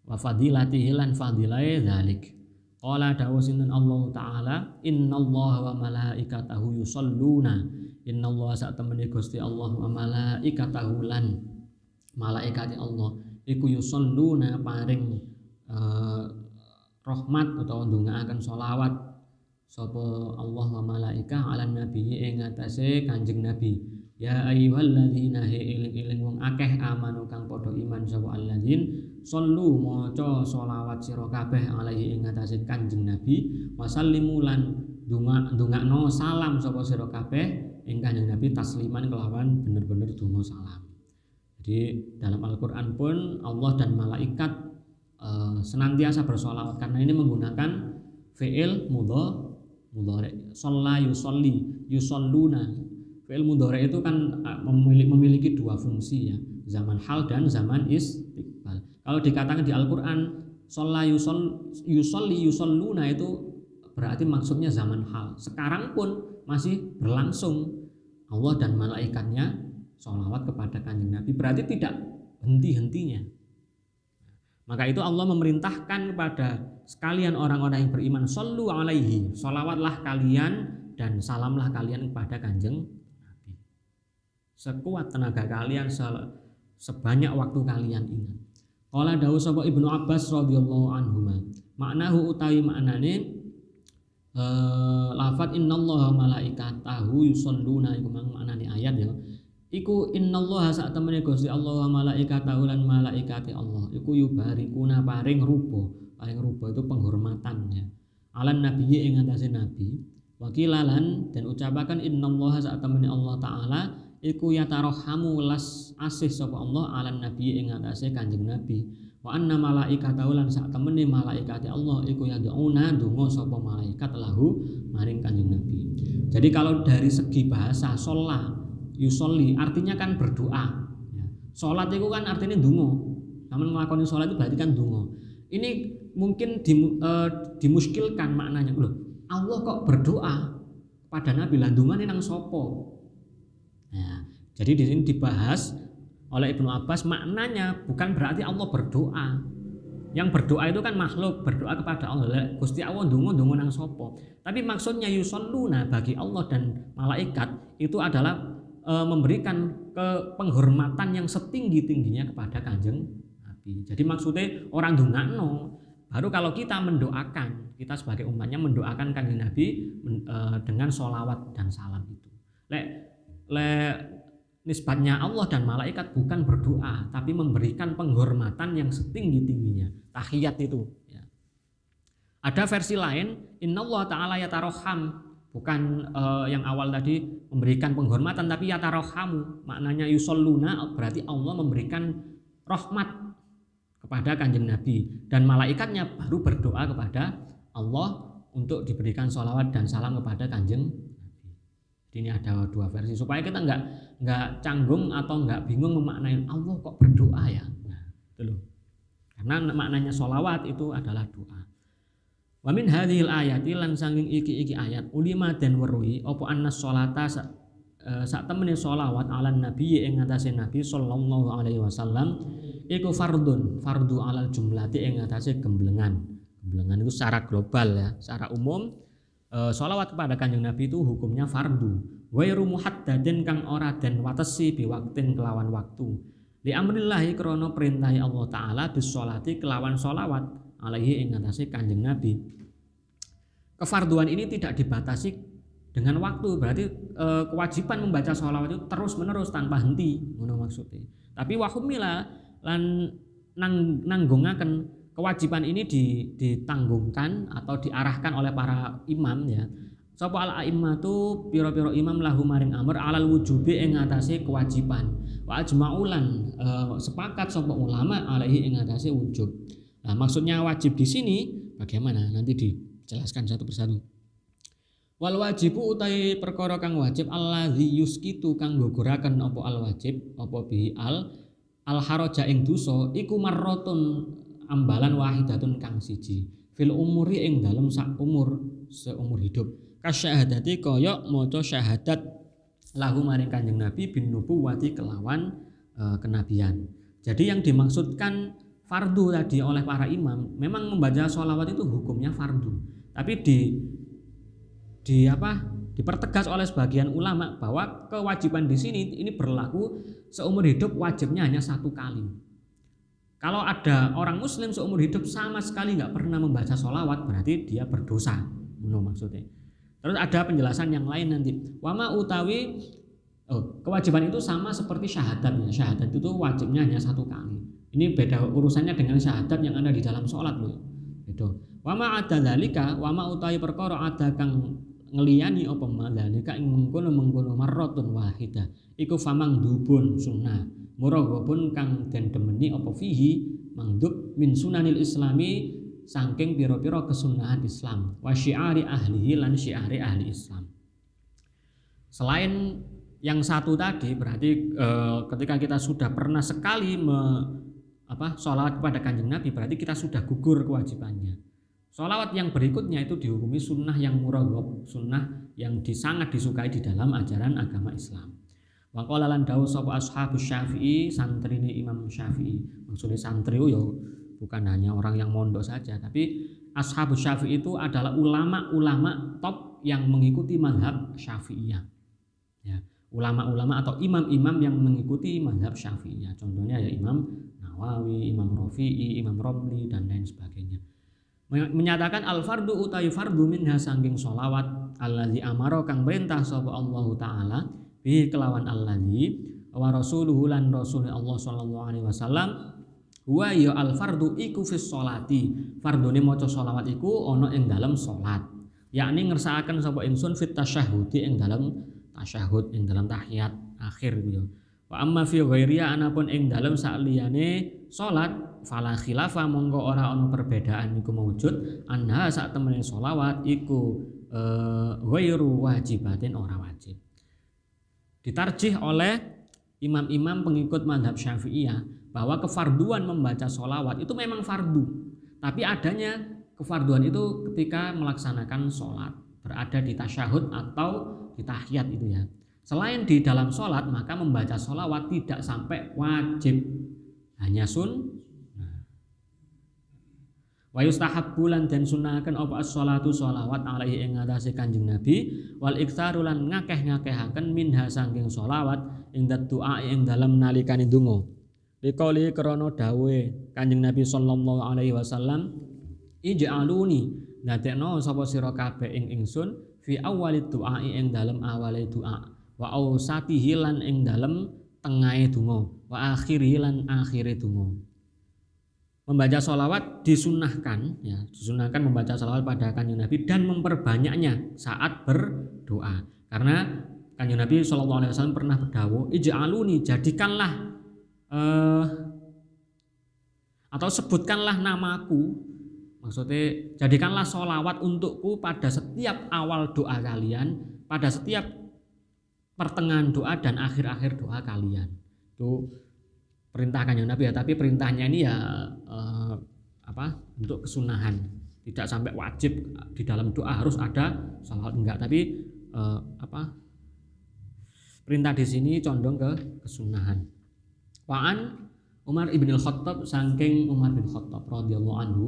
Wa fadilatihi lan fadilai dzalik. Qala dawu Allah taala innallaha wa malaikatahu yusalluna. Inna Allah saat temani Gusti Allah wa malaikatahu lan malaikati Allah iku yusalluna paring uh, rahmat atau ndongaaken selawat sapa Allah wa malaika ala nabi ing atase Kanjeng Nabi. Ya ayyuhalladzina eling-eling wong akeh amanu kang padha iman sapa alladzin sallu maca selawat sira kabeh alaihi ing atase Kanjeng Nabi. Wasallimu lan donga ndongakno salam sapa sira kabeh ing Kanjeng Nabi tasliman kelawan bener-bener donga salam. Jadi dalam Al-Qur'an pun Allah dan malaikat uh, senantiasa bersolawat karena ini menggunakan fi'il mudho mudhari. Shalla yusolli yusalluna. Fi'il mudhari itu kan uh, memiliki, memiliki dua fungsi ya, zaman hal dan zaman istiqbal. Kalau dikatakan di Al-Qur'an shalla yusolli yusalluna itu berarti maksudnya zaman hal. Sekarang pun masih berlangsung Allah dan malaikatnya sholawat kepada kanjeng Nabi berarti tidak henti-hentinya. Maka itu Allah memerintahkan kepada sekalian orang-orang yang beriman Sallu alaihi Salawatlah kalian dan salamlah kalian kepada kanjeng Nabi. Sekuat tenaga kalian Sebanyak waktu kalian ingat. Qala dawu sapa Ibnu Abbas radhiyallahu anhu maknahu utawi maknane uh, lafat innallaha malaikatahu yusalluna iku maknane ayat ya iku innallaha sak temene Gusti Allah wa malaikatahu lan malaikati Allah. Iku yubarikuna paring rupa. Paring rupa itu penghormatan ya. Alan nabi ing atase nabi. Wakilalan dan ucapakan innallaha sak temene Allah taala iku yatarohamu las asih sapa Allah alan nabi ing atase kanjeng nabi. Wa anna malaikatahu lan sak temene malaikate Allah iku yad'una donga sapa malaikat lahu maring Kanjeng Nabi. Jadi kalau dari segi bahasa sholat yusolli artinya kan berdoa. Ya. Sholat itu kan artinya dungo. Namun melakukan sholat itu berarti kan dungo. Ini mungkin dim, uh, dimuskilkan maknanya loh. Allah kok berdoa pada Nabi landungan nang sopo. Nah, jadi di sini dibahas oleh Ibnu Abbas maknanya bukan berarti Allah berdoa. Yang berdoa itu kan makhluk berdoa kepada Allah. Gusti Allah dungo dungo nang sopo. Tapi maksudnya yusalluna bagi Allah dan malaikat itu adalah e, memberikan ke penghormatan yang setinggi tingginya kepada kanjeng Nabi. Jadi maksudnya orang dungano Baru kalau kita mendoakan, kita sebagai umatnya mendoakan kanjeng Nabi e, dengan sholawat dan salam itu. Lek, lek nisbatnya Allah dan malaikat bukan berdoa, tapi memberikan penghormatan yang setinggi tingginya. Tahiyat itu. Ya. Ada versi lain, Inna Allah Taala yataroham bukan uh, yang awal tadi memberikan penghormatan tapi yatarohamu maknanya yusolluna berarti Allah memberikan rahmat kepada kanjeng Nabi dan malaikatnya baru berdoa kepada Allah untuk diberikan sholawat dan salam kepada kanjeng Nabi. Ini ada dua versi supaya kita nggak nggak canggung atau nggak bingung memaknai Allah kok berdoa ya. Nah, itu loh. Karena maknanya sholawat itu adalah doa. Wa min hadhil ayati lan sanging iki-iki ayat ulima dan weruhi opo annas sholata Eh, saat temene sholawat ala nabi ing atase nabi sallallahu alaihi wasallam iku fardun fardu alal jumlati ing atase gemblengan. Gemblengan itu secara global ya secara umum e, sholawat kepada kanjeng nabi itu hukumnya fardu. Wairu muhaddadin kang ora den watesi biwaktin kelawan waktu. Li amrillahi krana perintahi Allah taala bis sholati kelawan sholawat alaihi ing kanjeng nabi kefarduan ini tidak dibatasi dengan waktu berarti e, kewajiban membaca sholawat itu terus menerus tanpa henti ngono maksudnya tapi wahumila lan nang nanggungaken kewajiban ini ditanggungkan atau diarahkan oleh para imam ya Sapa al a'immatu piro-piro imam lahu maring amr alal wujubi ing atase kewajiban. Wa ajma'ulan e, sepakat sapa ulama alaihi ing atase wujub. Nah, maksudnya wajib di sini bagaimana? Nanti dijelaskan satu persatu. Wal wajibu utai perkara kang wajib allazi yuskitu kang goguraken apa al wajib apa bihi al al haraja ing dosa iku marratun ambalan wahidatun kang siji fil umuri ing dalem sak umur seumur hidup kasyahadati kaya maca syahadat lahu maring Kanjeng Nabi bin nubuwati kelawan e, kenabian. Jadi yang dimaksudkan fardu tadi oleh para imam memang membaca sholawat itu hukumnya fardu. Tapi di di apa dipertegas oleh sebagian ulama bahwa kewajiban di sini ini berlaku seumur hidup wajibnya hanya satu kali. Kalau ada orang muslim seumur hidup sama sekali nggak pernah membaca sholawat berarti dia berdosa. Menurut maksudnya. Terus ada penjelasan yang lain nanti. Wama utawi oh, kewajiban itu sama seperti syahadatnya. Syahadat itu wajibnya hanya satu kali. Ini beda urusannya dengan syahadat yang ada di dalam sholat loh. Itu. Wama ada dalika, wama utawi perkara ada kang ngeliyani apa? Madzalika ing mengkono-mengkono marratun wahidah. Iku famang dubun sunnah. Muraghibun kang den demeni apa fihi mangdub min sunanil islami saking pira-pira kesunahan Islam. Wa syiari ahlihi lan syiari ahli Islam. Selain yang satu tadi berarti e, ketika kita sudah pernah sekali me, apa sholat kepada kanjeng Nabi berarti kita sudah gugur kewajibannya Sholawat yang berikutnya itu dihukumi sunnah yang muragob, sunnah yang disangat disukai di dalam ajaran agama Islam. Waqala lan dawuh sapa ashabus Syafi'i, santrine Imam Syafi'i. Maksudnya santri yo bukan hanya orang yang mondok saja, tapi ashabus Syafi'i itu adalah ulama-ulama top yang mengikuti madhab Syafi'iyah. Ya, ulama-ulama atau imam-imam yang mengikuti madhab Syafi'iyah. Contohnya ya Imam Nawawi, Imam Rafi'i, Imam Romli dan lain sebagainya. Menyatakan al fardu utai fardu minha sangking solawat alladzi amaro kang perintah sapa Allah taala bi kelawan alladzi wa rasuluhu lan rasul Allah sallallahu alaihi wasallam. Wa ya al fardu iku fis sholati. Fardune maca solawat iku ana ing dalam salat yakni ngersakaken sapa ingsun fit tasyahudi ing dalam tasyahud ing dalam tahiyat akhir gitu Wa amma fi ghairiya anapun ing dalem sakliyane salat fala khilafa monggo ora ana perbedaan iku maujud anha sak temene selawat iku eh, ghairu wajibatin ora wajib. Ditarjih oleh imam-imam pengikut madhab syafi'iyah bahwa kefarduan membaca sholawat itu memang fardu. Tapi adanya kefarduan itu ketika melaksanakan sholat berada di tasyahud atau di tahiyat itu ya. Selain di dalam sholat maka membaca sholawat tidak sampai wajib. Hanya sun. Wa yustahabbulan dan sunahaken apa as-sholatu sholawat alaihi ing ngatasi Kanjeng Nabi. Wal iktsaru lan ngakeh-ngakehaken minha sangking sholawat ing doa ing dalam nalikane donga. Likoli krana dawe Kanjeng Nabi sallallahu alaihi wasallam ij'aluni nadekno sapa sira kabeh ing ingsun fi awali doa ing dalam awale doa wa ausatihi lan ing dalem tengahe donga. Wa akhiri lan akhire donga. Membaca sholawat disunahkan ya disunahkan membaca sholawat pada kanjeng Nabi dan memperbanyaknya saat berdoa. Karena kanjeng Nabi Shallallahu Alaihi Wasallam pernah berdawo ij'aluni jadikanlah eh, atau sebutkanlah namaku maksudnya jadikanlah sholawat untukku pada setiap awal doa kalian pada setiap pertengahan doa dan akhir-akhir doa kalian. Itu perintah kanjeng Nabi ya, tapi perintahnya ini ya eh, apa? untuk kesunahan. Tidak sampai wajib di dalam doa harus ada salawat enggak, tapi eh, apa? Perintah di sini condong ke kesunahan. Waan Umar ibn al-Khattab saking Umar bin Khattab radhiyallahu anhu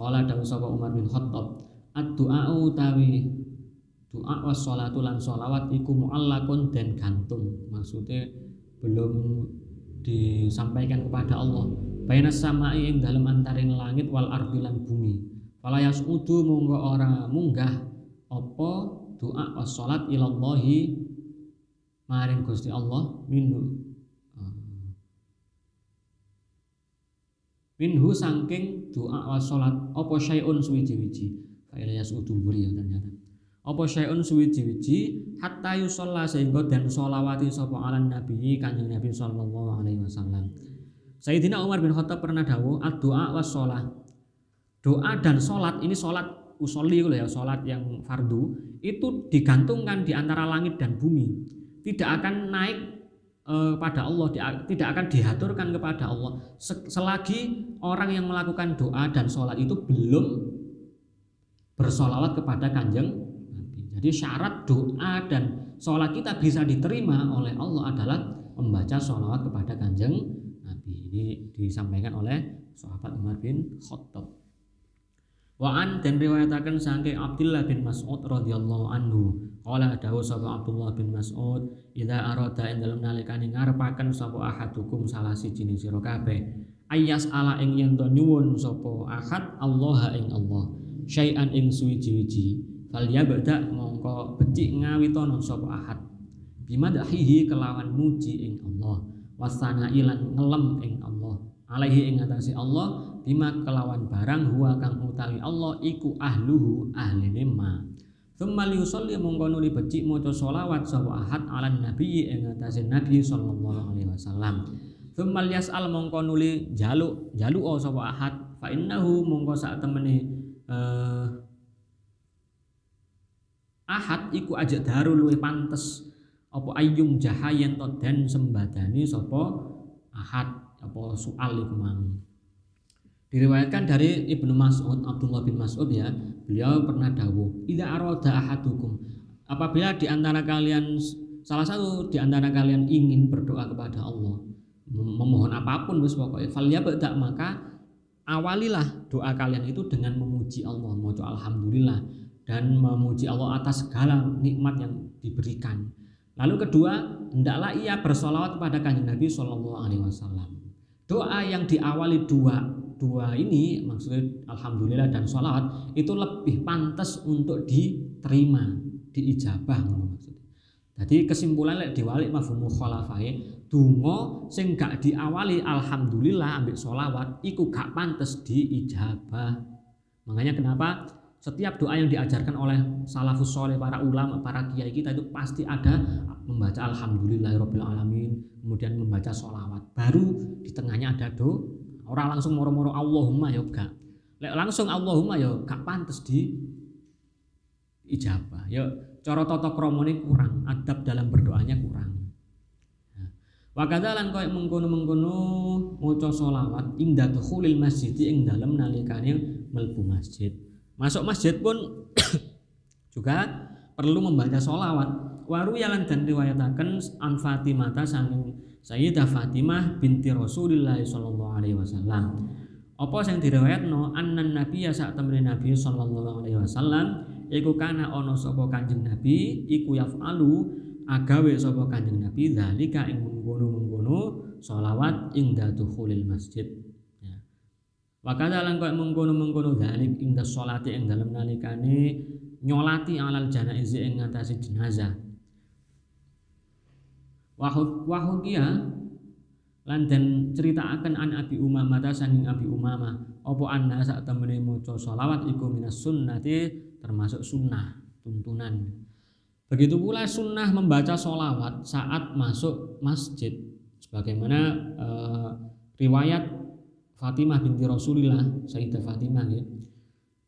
qala dawu sapa Umar bin Khattab ad-du'a utawi doa was sholatu lan sholawat iku mu'allakun dan gantung. Maksudnya belum disampaikan kepada Allah. Bainas samai ing dalam antaring langit wal ardi lan bumi. Fala yasudu monggo ora munggah apa doa was sholat ilallahi maring Gusti Allah minhu minhu sangking doa was sholat apa syai'un suwiji-wiji ila yasudu ya ternyata. Apa syai'un suwiji-wiji hatta yusalla sehingga dan sholawati sapa ala nabi kanjeng nabi sallallahu alaihi wasallam. Sayyidina Umar bin Khattab pernah dawuh ad-doa was sholat. Doa dan sholat ini sholat usolli ya sholat yang fardu itu digantungkan di antara langit dan bumi. Tidak akan naik eh, pada Allah tidak akan diaturkan kepada Allah selagi orang yang melakukan doa dan sholat itu belum bersolawat kepada kanjeng jadi syarat doa dan sholat kita bisa diterima oleh Allah adalah membaca sholawat kepada kanjeng Nabi. Ini disampaikan oleh sahabat Umar bin Khattab. Wa'an dan riwayatakan saking Abdullah bin Mas'ud radhiyallahu anhu. Qala dawu sapa Abdullah bin Mas'ud, "Idza arada ing dalem nalikane ngarepaken sapa ahadukum salah siji sira kabeh, ayas ala ing yen nyuwun sapa ahad Allah ing Allah, syai'an ing suwiji-wiji fal yabda mongko becik ngawitono sapa ahad. Bimadahihi kelawan muji ing Allah. Wasana ilan ngelem ing Allah. Alaihi ing atase Allah bima kelawan barang huwa kang utawi Allah iku ahluhu ahline ma Thumma liusolli mongko nuli becik maca selawat sapa ahad ala nabi ing atase nabi sallallahu alaihi wasallam. Thumma yas'al mongko nuli jaluk jaluk sapa ahad. Fa innahu mongko sak temene uh, ahad iku aja daru luwe pantes. Apa ayung jahayen to den sembadani sapa ahad apa soal iku mang diriwayatkan dari Ibnu Mas'ud Abdullah bin Mas'ud ya beliau pernah dawuh idza arada ahadukum apabila di antara kalian salah satu di antara kalian ingin berdoa kepada Allah memohon apa pun wis pokoknya fal tak maka awalilah doa kalian itu dengan memuji Allah mau alhamdulillah dan memuji Allah atas segala nikmat yang diberikan. Lalu kedua, hendaklah ia bersolawat kepada kanjeng Nabi Shallallahu Alaihi Wasallam. Doa yang diawali dua dua ini maksudnya alhamdulillah dan sholawat itu lebih pantas untuk diterima, diijabah maksudnya. Jadi kesimpulan lek diwali mafhumu khalafai dungo sing gak diawali alhamdulillah ambil sholawat iku gak pantas diijabah. Makanya kenapa setiap doa yang diajarkan oleh salafus soleh para ulama para kiai kita itu pasti ada membaca alhamdulillahirobbil alamin kemudian membaca sholawat baru di tengahnya ada do orang langsung moro-moro Allahumma ya gak. Langsung Allahumma ya gak pantas di ijabah. Ya cara tata kromone kurang adab dalam berdoanya kurang. Wakadalan kau mengkono-mengkono maca sholawat ing dukhulil masjid ing dalem nalikane melbu masjid. Masuk masjid pun juga perlu membaca sholawat. Waru yalan dan riwayatakan an Fatimah sanging Sayyidah Fatimah binti Rasulullah sallallahu alaihi wasallam. Apa sing diriwayatno annan nabi ya sak temene nabi sallallahu alaihi wasallam iku kana ana sapa Kanjeng Nabi iku yafalu agawe sapa Kanjeng Nabi zalika ing mengkono-mengkono sholawat ing dukhulil masjid. Wakada lan koyo mengkono-mengkono dalik ing sholati ing nalikane nyolati alal janaiz ing ngatasi jenazah. Wahukia lan den akan an Abi Umamah ta sanging Abi Umamah apa anna sak temene maca sholawat iku minas sunnati termasuk sunnah tuntunan. Begitu pula sunnah membaca sholawat saat masuk masjid sebagaimana uh, riwayat Fatimah binti Rasulillah, Sayyidah Fatimah ya.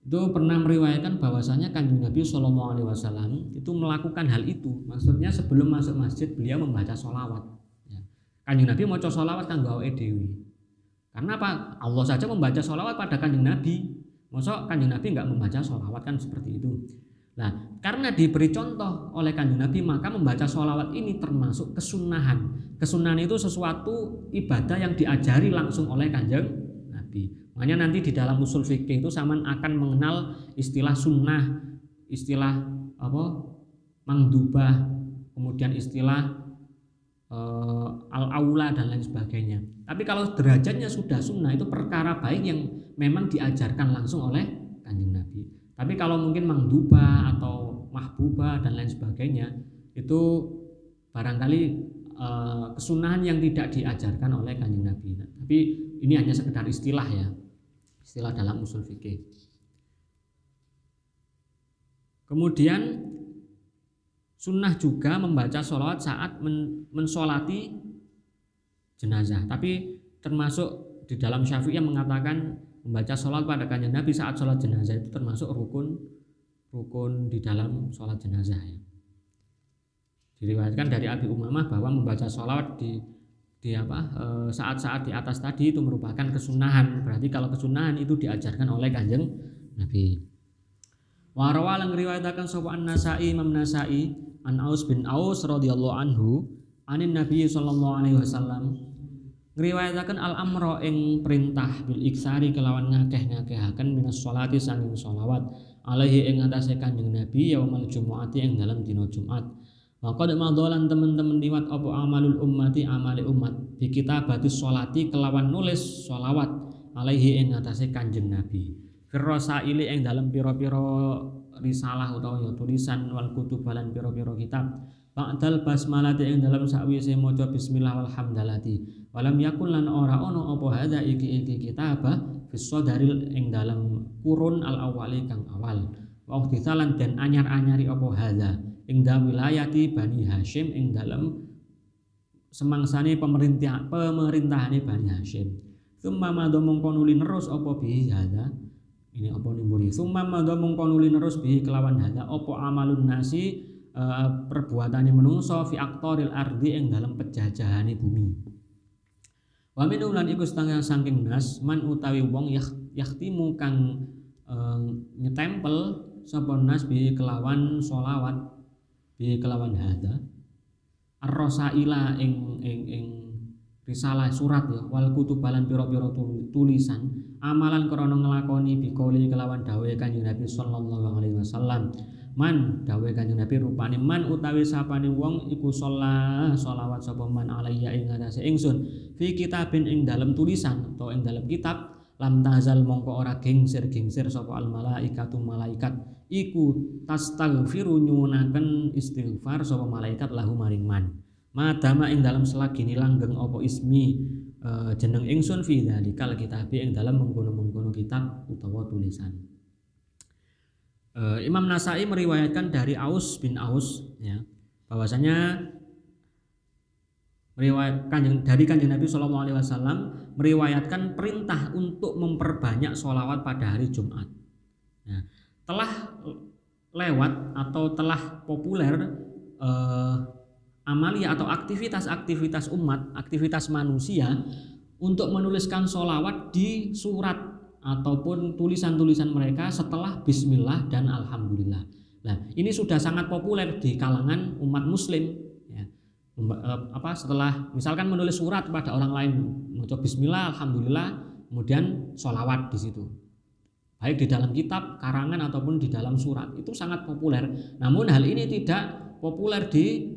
Itu pernah meriwayatkan bahwasanya Kanjeng Nabi Shallallahu alaihi wasallam itu melakukan hal itu. Maksudnya sebelum masuk masjid beliau membaca sholawat. Ya. Kanjeng Nabi mau sholawat kan gawe dewi. Karena apa? Allah saja membaca sholawat pada Kanjeng Nabi. Masa Kanjeng Nabi nggak membaca sholawat kan seperti itu. Nah, karena diberi contoh oleh kanjeng Nabi, maka membaca sholawat ini termasuk kesunahan. Kesunahan itu sesuatu ibadah yang diajari langsung oleh kanjeng Nabi. Makanya nanti di dalam usul fikih itu sama akan mengenal istilah sunnah, istilah apa mangdubah, kemudian istilah uh, al-aula dan lain sebagainya. Tapi kalau derajatnya sudah sunnah itu perkara baik yang memang diajarkan langsung oleh kanjeng Nabi. Tapi kalau mungkin mangduba atau mahbuba dan lain sebagainya itu barangkali uh, kesunahan yang tidak diajarkan oleh kanjeng Nabi. Tapi ini hanya sekedar istilah ya, istilah dalam usul fikih. Kemudian sunnah juga membaca sholawat saat men mensolati jenazah. Tapi termasuk di dalam Syafi'i yang mengatakan membaca sholat pada kanjeng Nabi saat sholat jenazah itu termasuk rukun rukun di dalam sholat jenazah ya. Diriwayatkan dari Abi Umamah bahwa membaca sholat di di apa e, saat-saat di atas tadi itu merupakan kesunahan. Berarti kalau kesunahan itu diajarkan oleh kanjeng Nabi. Warawa lang riwayatakan sapa An-Nasa'i Imam Nasa'i an Aus bin Aus radhiyallahu anhu anin Nabi sallallahu alaihi wasallam ngriwayataken al amro ing perintah bil iksari kelawan ngakeh-ngakehaken minas sholati sanging sholawat alaihi ing atase kanjeng Nabi yaumal jumuati ing dalam dina Jumat Maka madolan teman-teman liwat apa amalul ummati amali umat. Bi kitabati sholati kelawan nulis sholawat. Alaihi ing atase kanjeng Nabi. Ili ing dalam piro-piro risalah utawa ya tulisan wal kutub lan piro-piro kitab. Ba'dal basmalati ing dalam sakwise maca bismillah walhamdalati. Walam yakun lan ora ono apa hadza iki iki kitabah fis sadaril ing dalam kurun al awali kang awal. Wa dan anyar-anyari apa hadza ing wilayati Bani Hashim ing dalam semangsane pemerintah pemerintahane Bani Hashim. Summa madha mongko nuli nerus apa bihi hadza ini apa nimbuli. Summa madha mongko nuli nerus bihi kelawan hadza apa amalun nasi uh, perbuatane menungso fi aktoril ardi ing dalam penjajahane bumi. Wa min ulan iku setengah saking nas man utawi wong yah, yahtimu kang uh, nyetempel sapa nas bi kelawan solawat bi kelawan hada? Ar-rasaila ing ing ing risalah surat ya wal kutubalan pira-pira tulisan amalan krana nglakoni bikoli kelawan dawuh Kanjeng Nabi sallallahu alaihi wasallam. Man dawe kanjeng Nabi rupane man utawi sapane wong iku sholat sholawat sapa man alayya ing ngatasé ingsun fi kitabin ing dalam tulisan atau ing dalam kitab lam tazal mongko ora gengser-gengser sapa al malaikatu malaikat. Iku tastaghfiru nyuwunaken istighfar sapa malaikat lahu maring man. Madama ing dalam selagi langgeng apa ismi uh, jeneng ingsun fi dalikal kitab ing dalam mengkono-mengkono kitab utawa tulisan. Uh, Imam Nasai meriwayatkan dari Aus bin Aus ya. Bahwasanya meriwayatkan dari kanjeng Nabi Shallallahu Alaihi Wasallam meriwayatkan perintah untuk memperbanyak sholawat pada hari Jumat. Nah, telah lewat atau telah populer eh, amalia atau aktivitas-aktivitas umat, aktivitas manusia untuk menuliskan sholawat di surat ataupun tulisan-tulisan mereka setelah Bismillah dan Alhamdulillah. Nah, ini sudah sangat populer di kalangan umat Muslim apa setelah misalkan menulis surat kepada orang lain mengucap Bismillah Alhamdulillah kemudian sholawat di situ. Baik di dalam kitab karangan ataupun di dalam surat itu sangat populer. Namun hal ini tidak populer di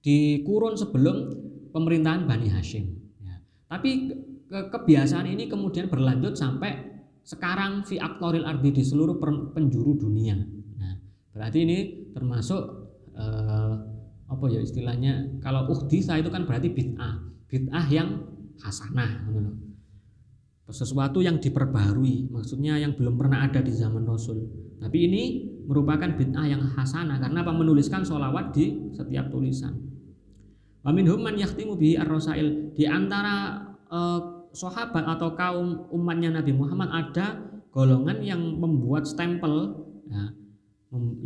di kurun sebelum pemerintahan Bani Hashim. Ya. tapi ke, kebiasaan ini kemudian berlanjut sampai sekarang fi aktoril ardi di seluruh penjuru dunia. Nah berarti ini termasuk eh, apa ya istilahnya? Kalau uhdisa itu kan berarti bid'ah. Bid'ah yang hasanah sesuatu yang diperbarui maksudnya yang belum pernah ada di zaman Rasul. Tapi ini merupakan bid'ah yang hasanah karena apa? Menuliskan sholawat di setiap tulisan. Wa minhum man yahtimu bihi ar-rasail. Di antara uh, sahabat atau kaum umatnya Nabi Muhammad ada golongan yang membuat stempel. Ya,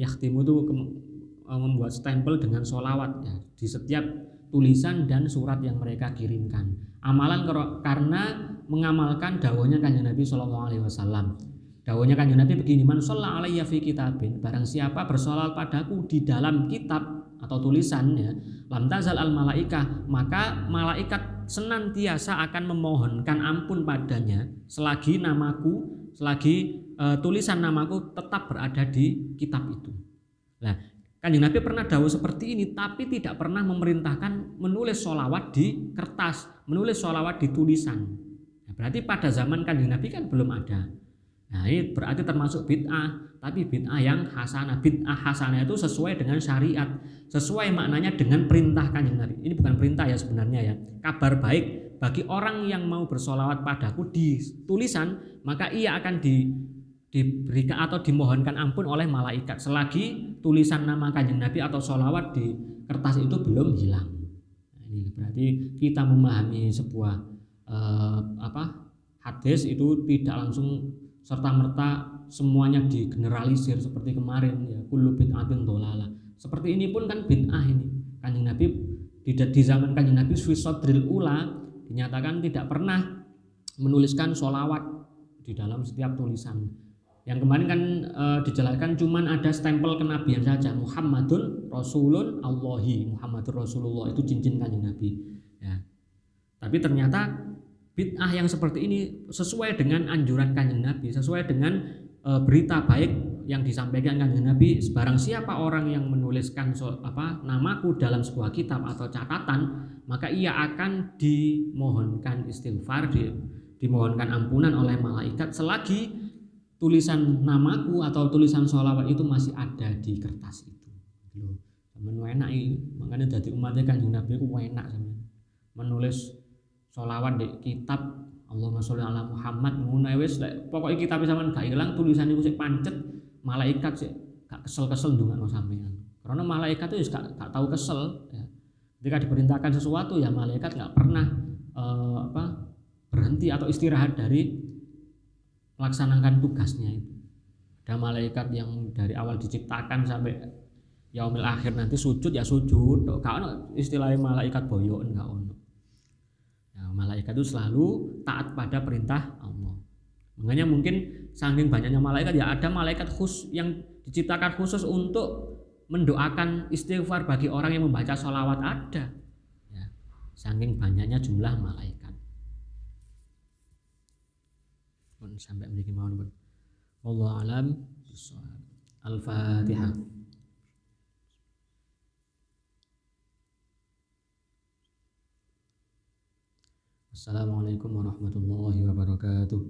yahtimu itu Eh, membuat stempel dengan solawat ya, di setiap tulisan dan surat yang mereka kirimkan. Amalan karena mengamalkan dawanya kanjeng Nabi Shallallahu Alaihi Wasallam. Dawanya kanjeng Nabi begini, man alaiya fi kitabin, barang siapa bersolal padaku di dalam kitab atau tulisan ya, lam tazal al malaika, maka malaikat senantiasa akan memohonkan ampun padanya selagi namaku, selagi e, tulisan namaku tetap berada di kitab itu. Nah, Kanjeng Nabi pernah dawuh seperti ini, tapi tidak pernah memerintahkan menulis sholawat di kertas, menulis sholawat di tulisan. Nah, berarti pada zaman kanjeng Nabi kan belum ada. Nah ini berarti termasuk bid'ah, tapi bid'ah yang hasanah. Bid'ah hasanah itu sesuai dengan syariat, sesuai maknanya dengan perintah kanjeng Nabi. Ini bukan perintah ya sebenarnya ya, kabar baik bagi orang yang mau bersolawat padaku di tulisan, maka ia akan di diberikan atau dimohonkan ampun oleh malaikat selagi tulisan nama kanjeng Nabi atau sholawat di kertas itu belum hilang. Nah, ini berarti kita memahami sebuah eh, apa hadis itu tidak langsung serta merta semuanya digeneralisir seperti kemarin ya kullu bid'atin dolala. Seperti ini pun kan bid'ah ini. Kanjeng Nabi di, di zaman kanjeng Nabi Swisodril ula dinyatakan tidak pernah menuliskan sholawat di dalam setiap tulisan yang kemarin kan e, dijelaskan cuman ada stempel kenabian saja Muhammadun Rasulun Allahi Muhammadur Rasulullah itu cincin kanjeng Nabi ya. Tapi ternyata bid'ah yang seperti ini sesuai dengan anjuran kanjeng Nabi, sesuai dengan e, berita baik yang disampaikan kanjeng Nabi. Sebarang siapa orang yang menuliskan so, apa namaku dalam sebuah kitab atau catatan, maka ia akan dimohonkan istighfar, di, dimohonkan ampunan oleh malaikat selagi tulisan namaku atau tulisan sholawat itu masih ada di kertas itu. Loh. Zaman enak ini makanya dari umatnya kan Nabi itu enak sama menulis sholawat di kitab Allahumma sholli ala Muhammad. Ngono wis pokoknya kitab zaman gak hilang tulisan itu sih pancet malaikat sih gak kesel-kesel no sampean karena malaikat itu gak, gak tahu kesel ya. ketika diperintahkan sesuatu ya malaikat gak pernah uh, apa berhenti atau istirahat dari melaksanakan tugasnya itu. Ada malaikat yang dari awal diciptakan sampai yaumil akhir nanti sujud ya sujud. Kalau istilahnya malaikat boyo enggak ono. Nah, malaikat itu selalu taat pada perintah Allah. Makanya mungkin saking banyaknya malaikat ya ada malaikat khusus yang diciptakan khusus untuk mendoakan istighfar bagi orang yang membaca sholawat ada. Ya, saking banyaknya jumlah malaikat pun sampai memiliki mawon pun Allah alam Al-Fatihah Assalamualaikum warahmatullahi wabarakatuh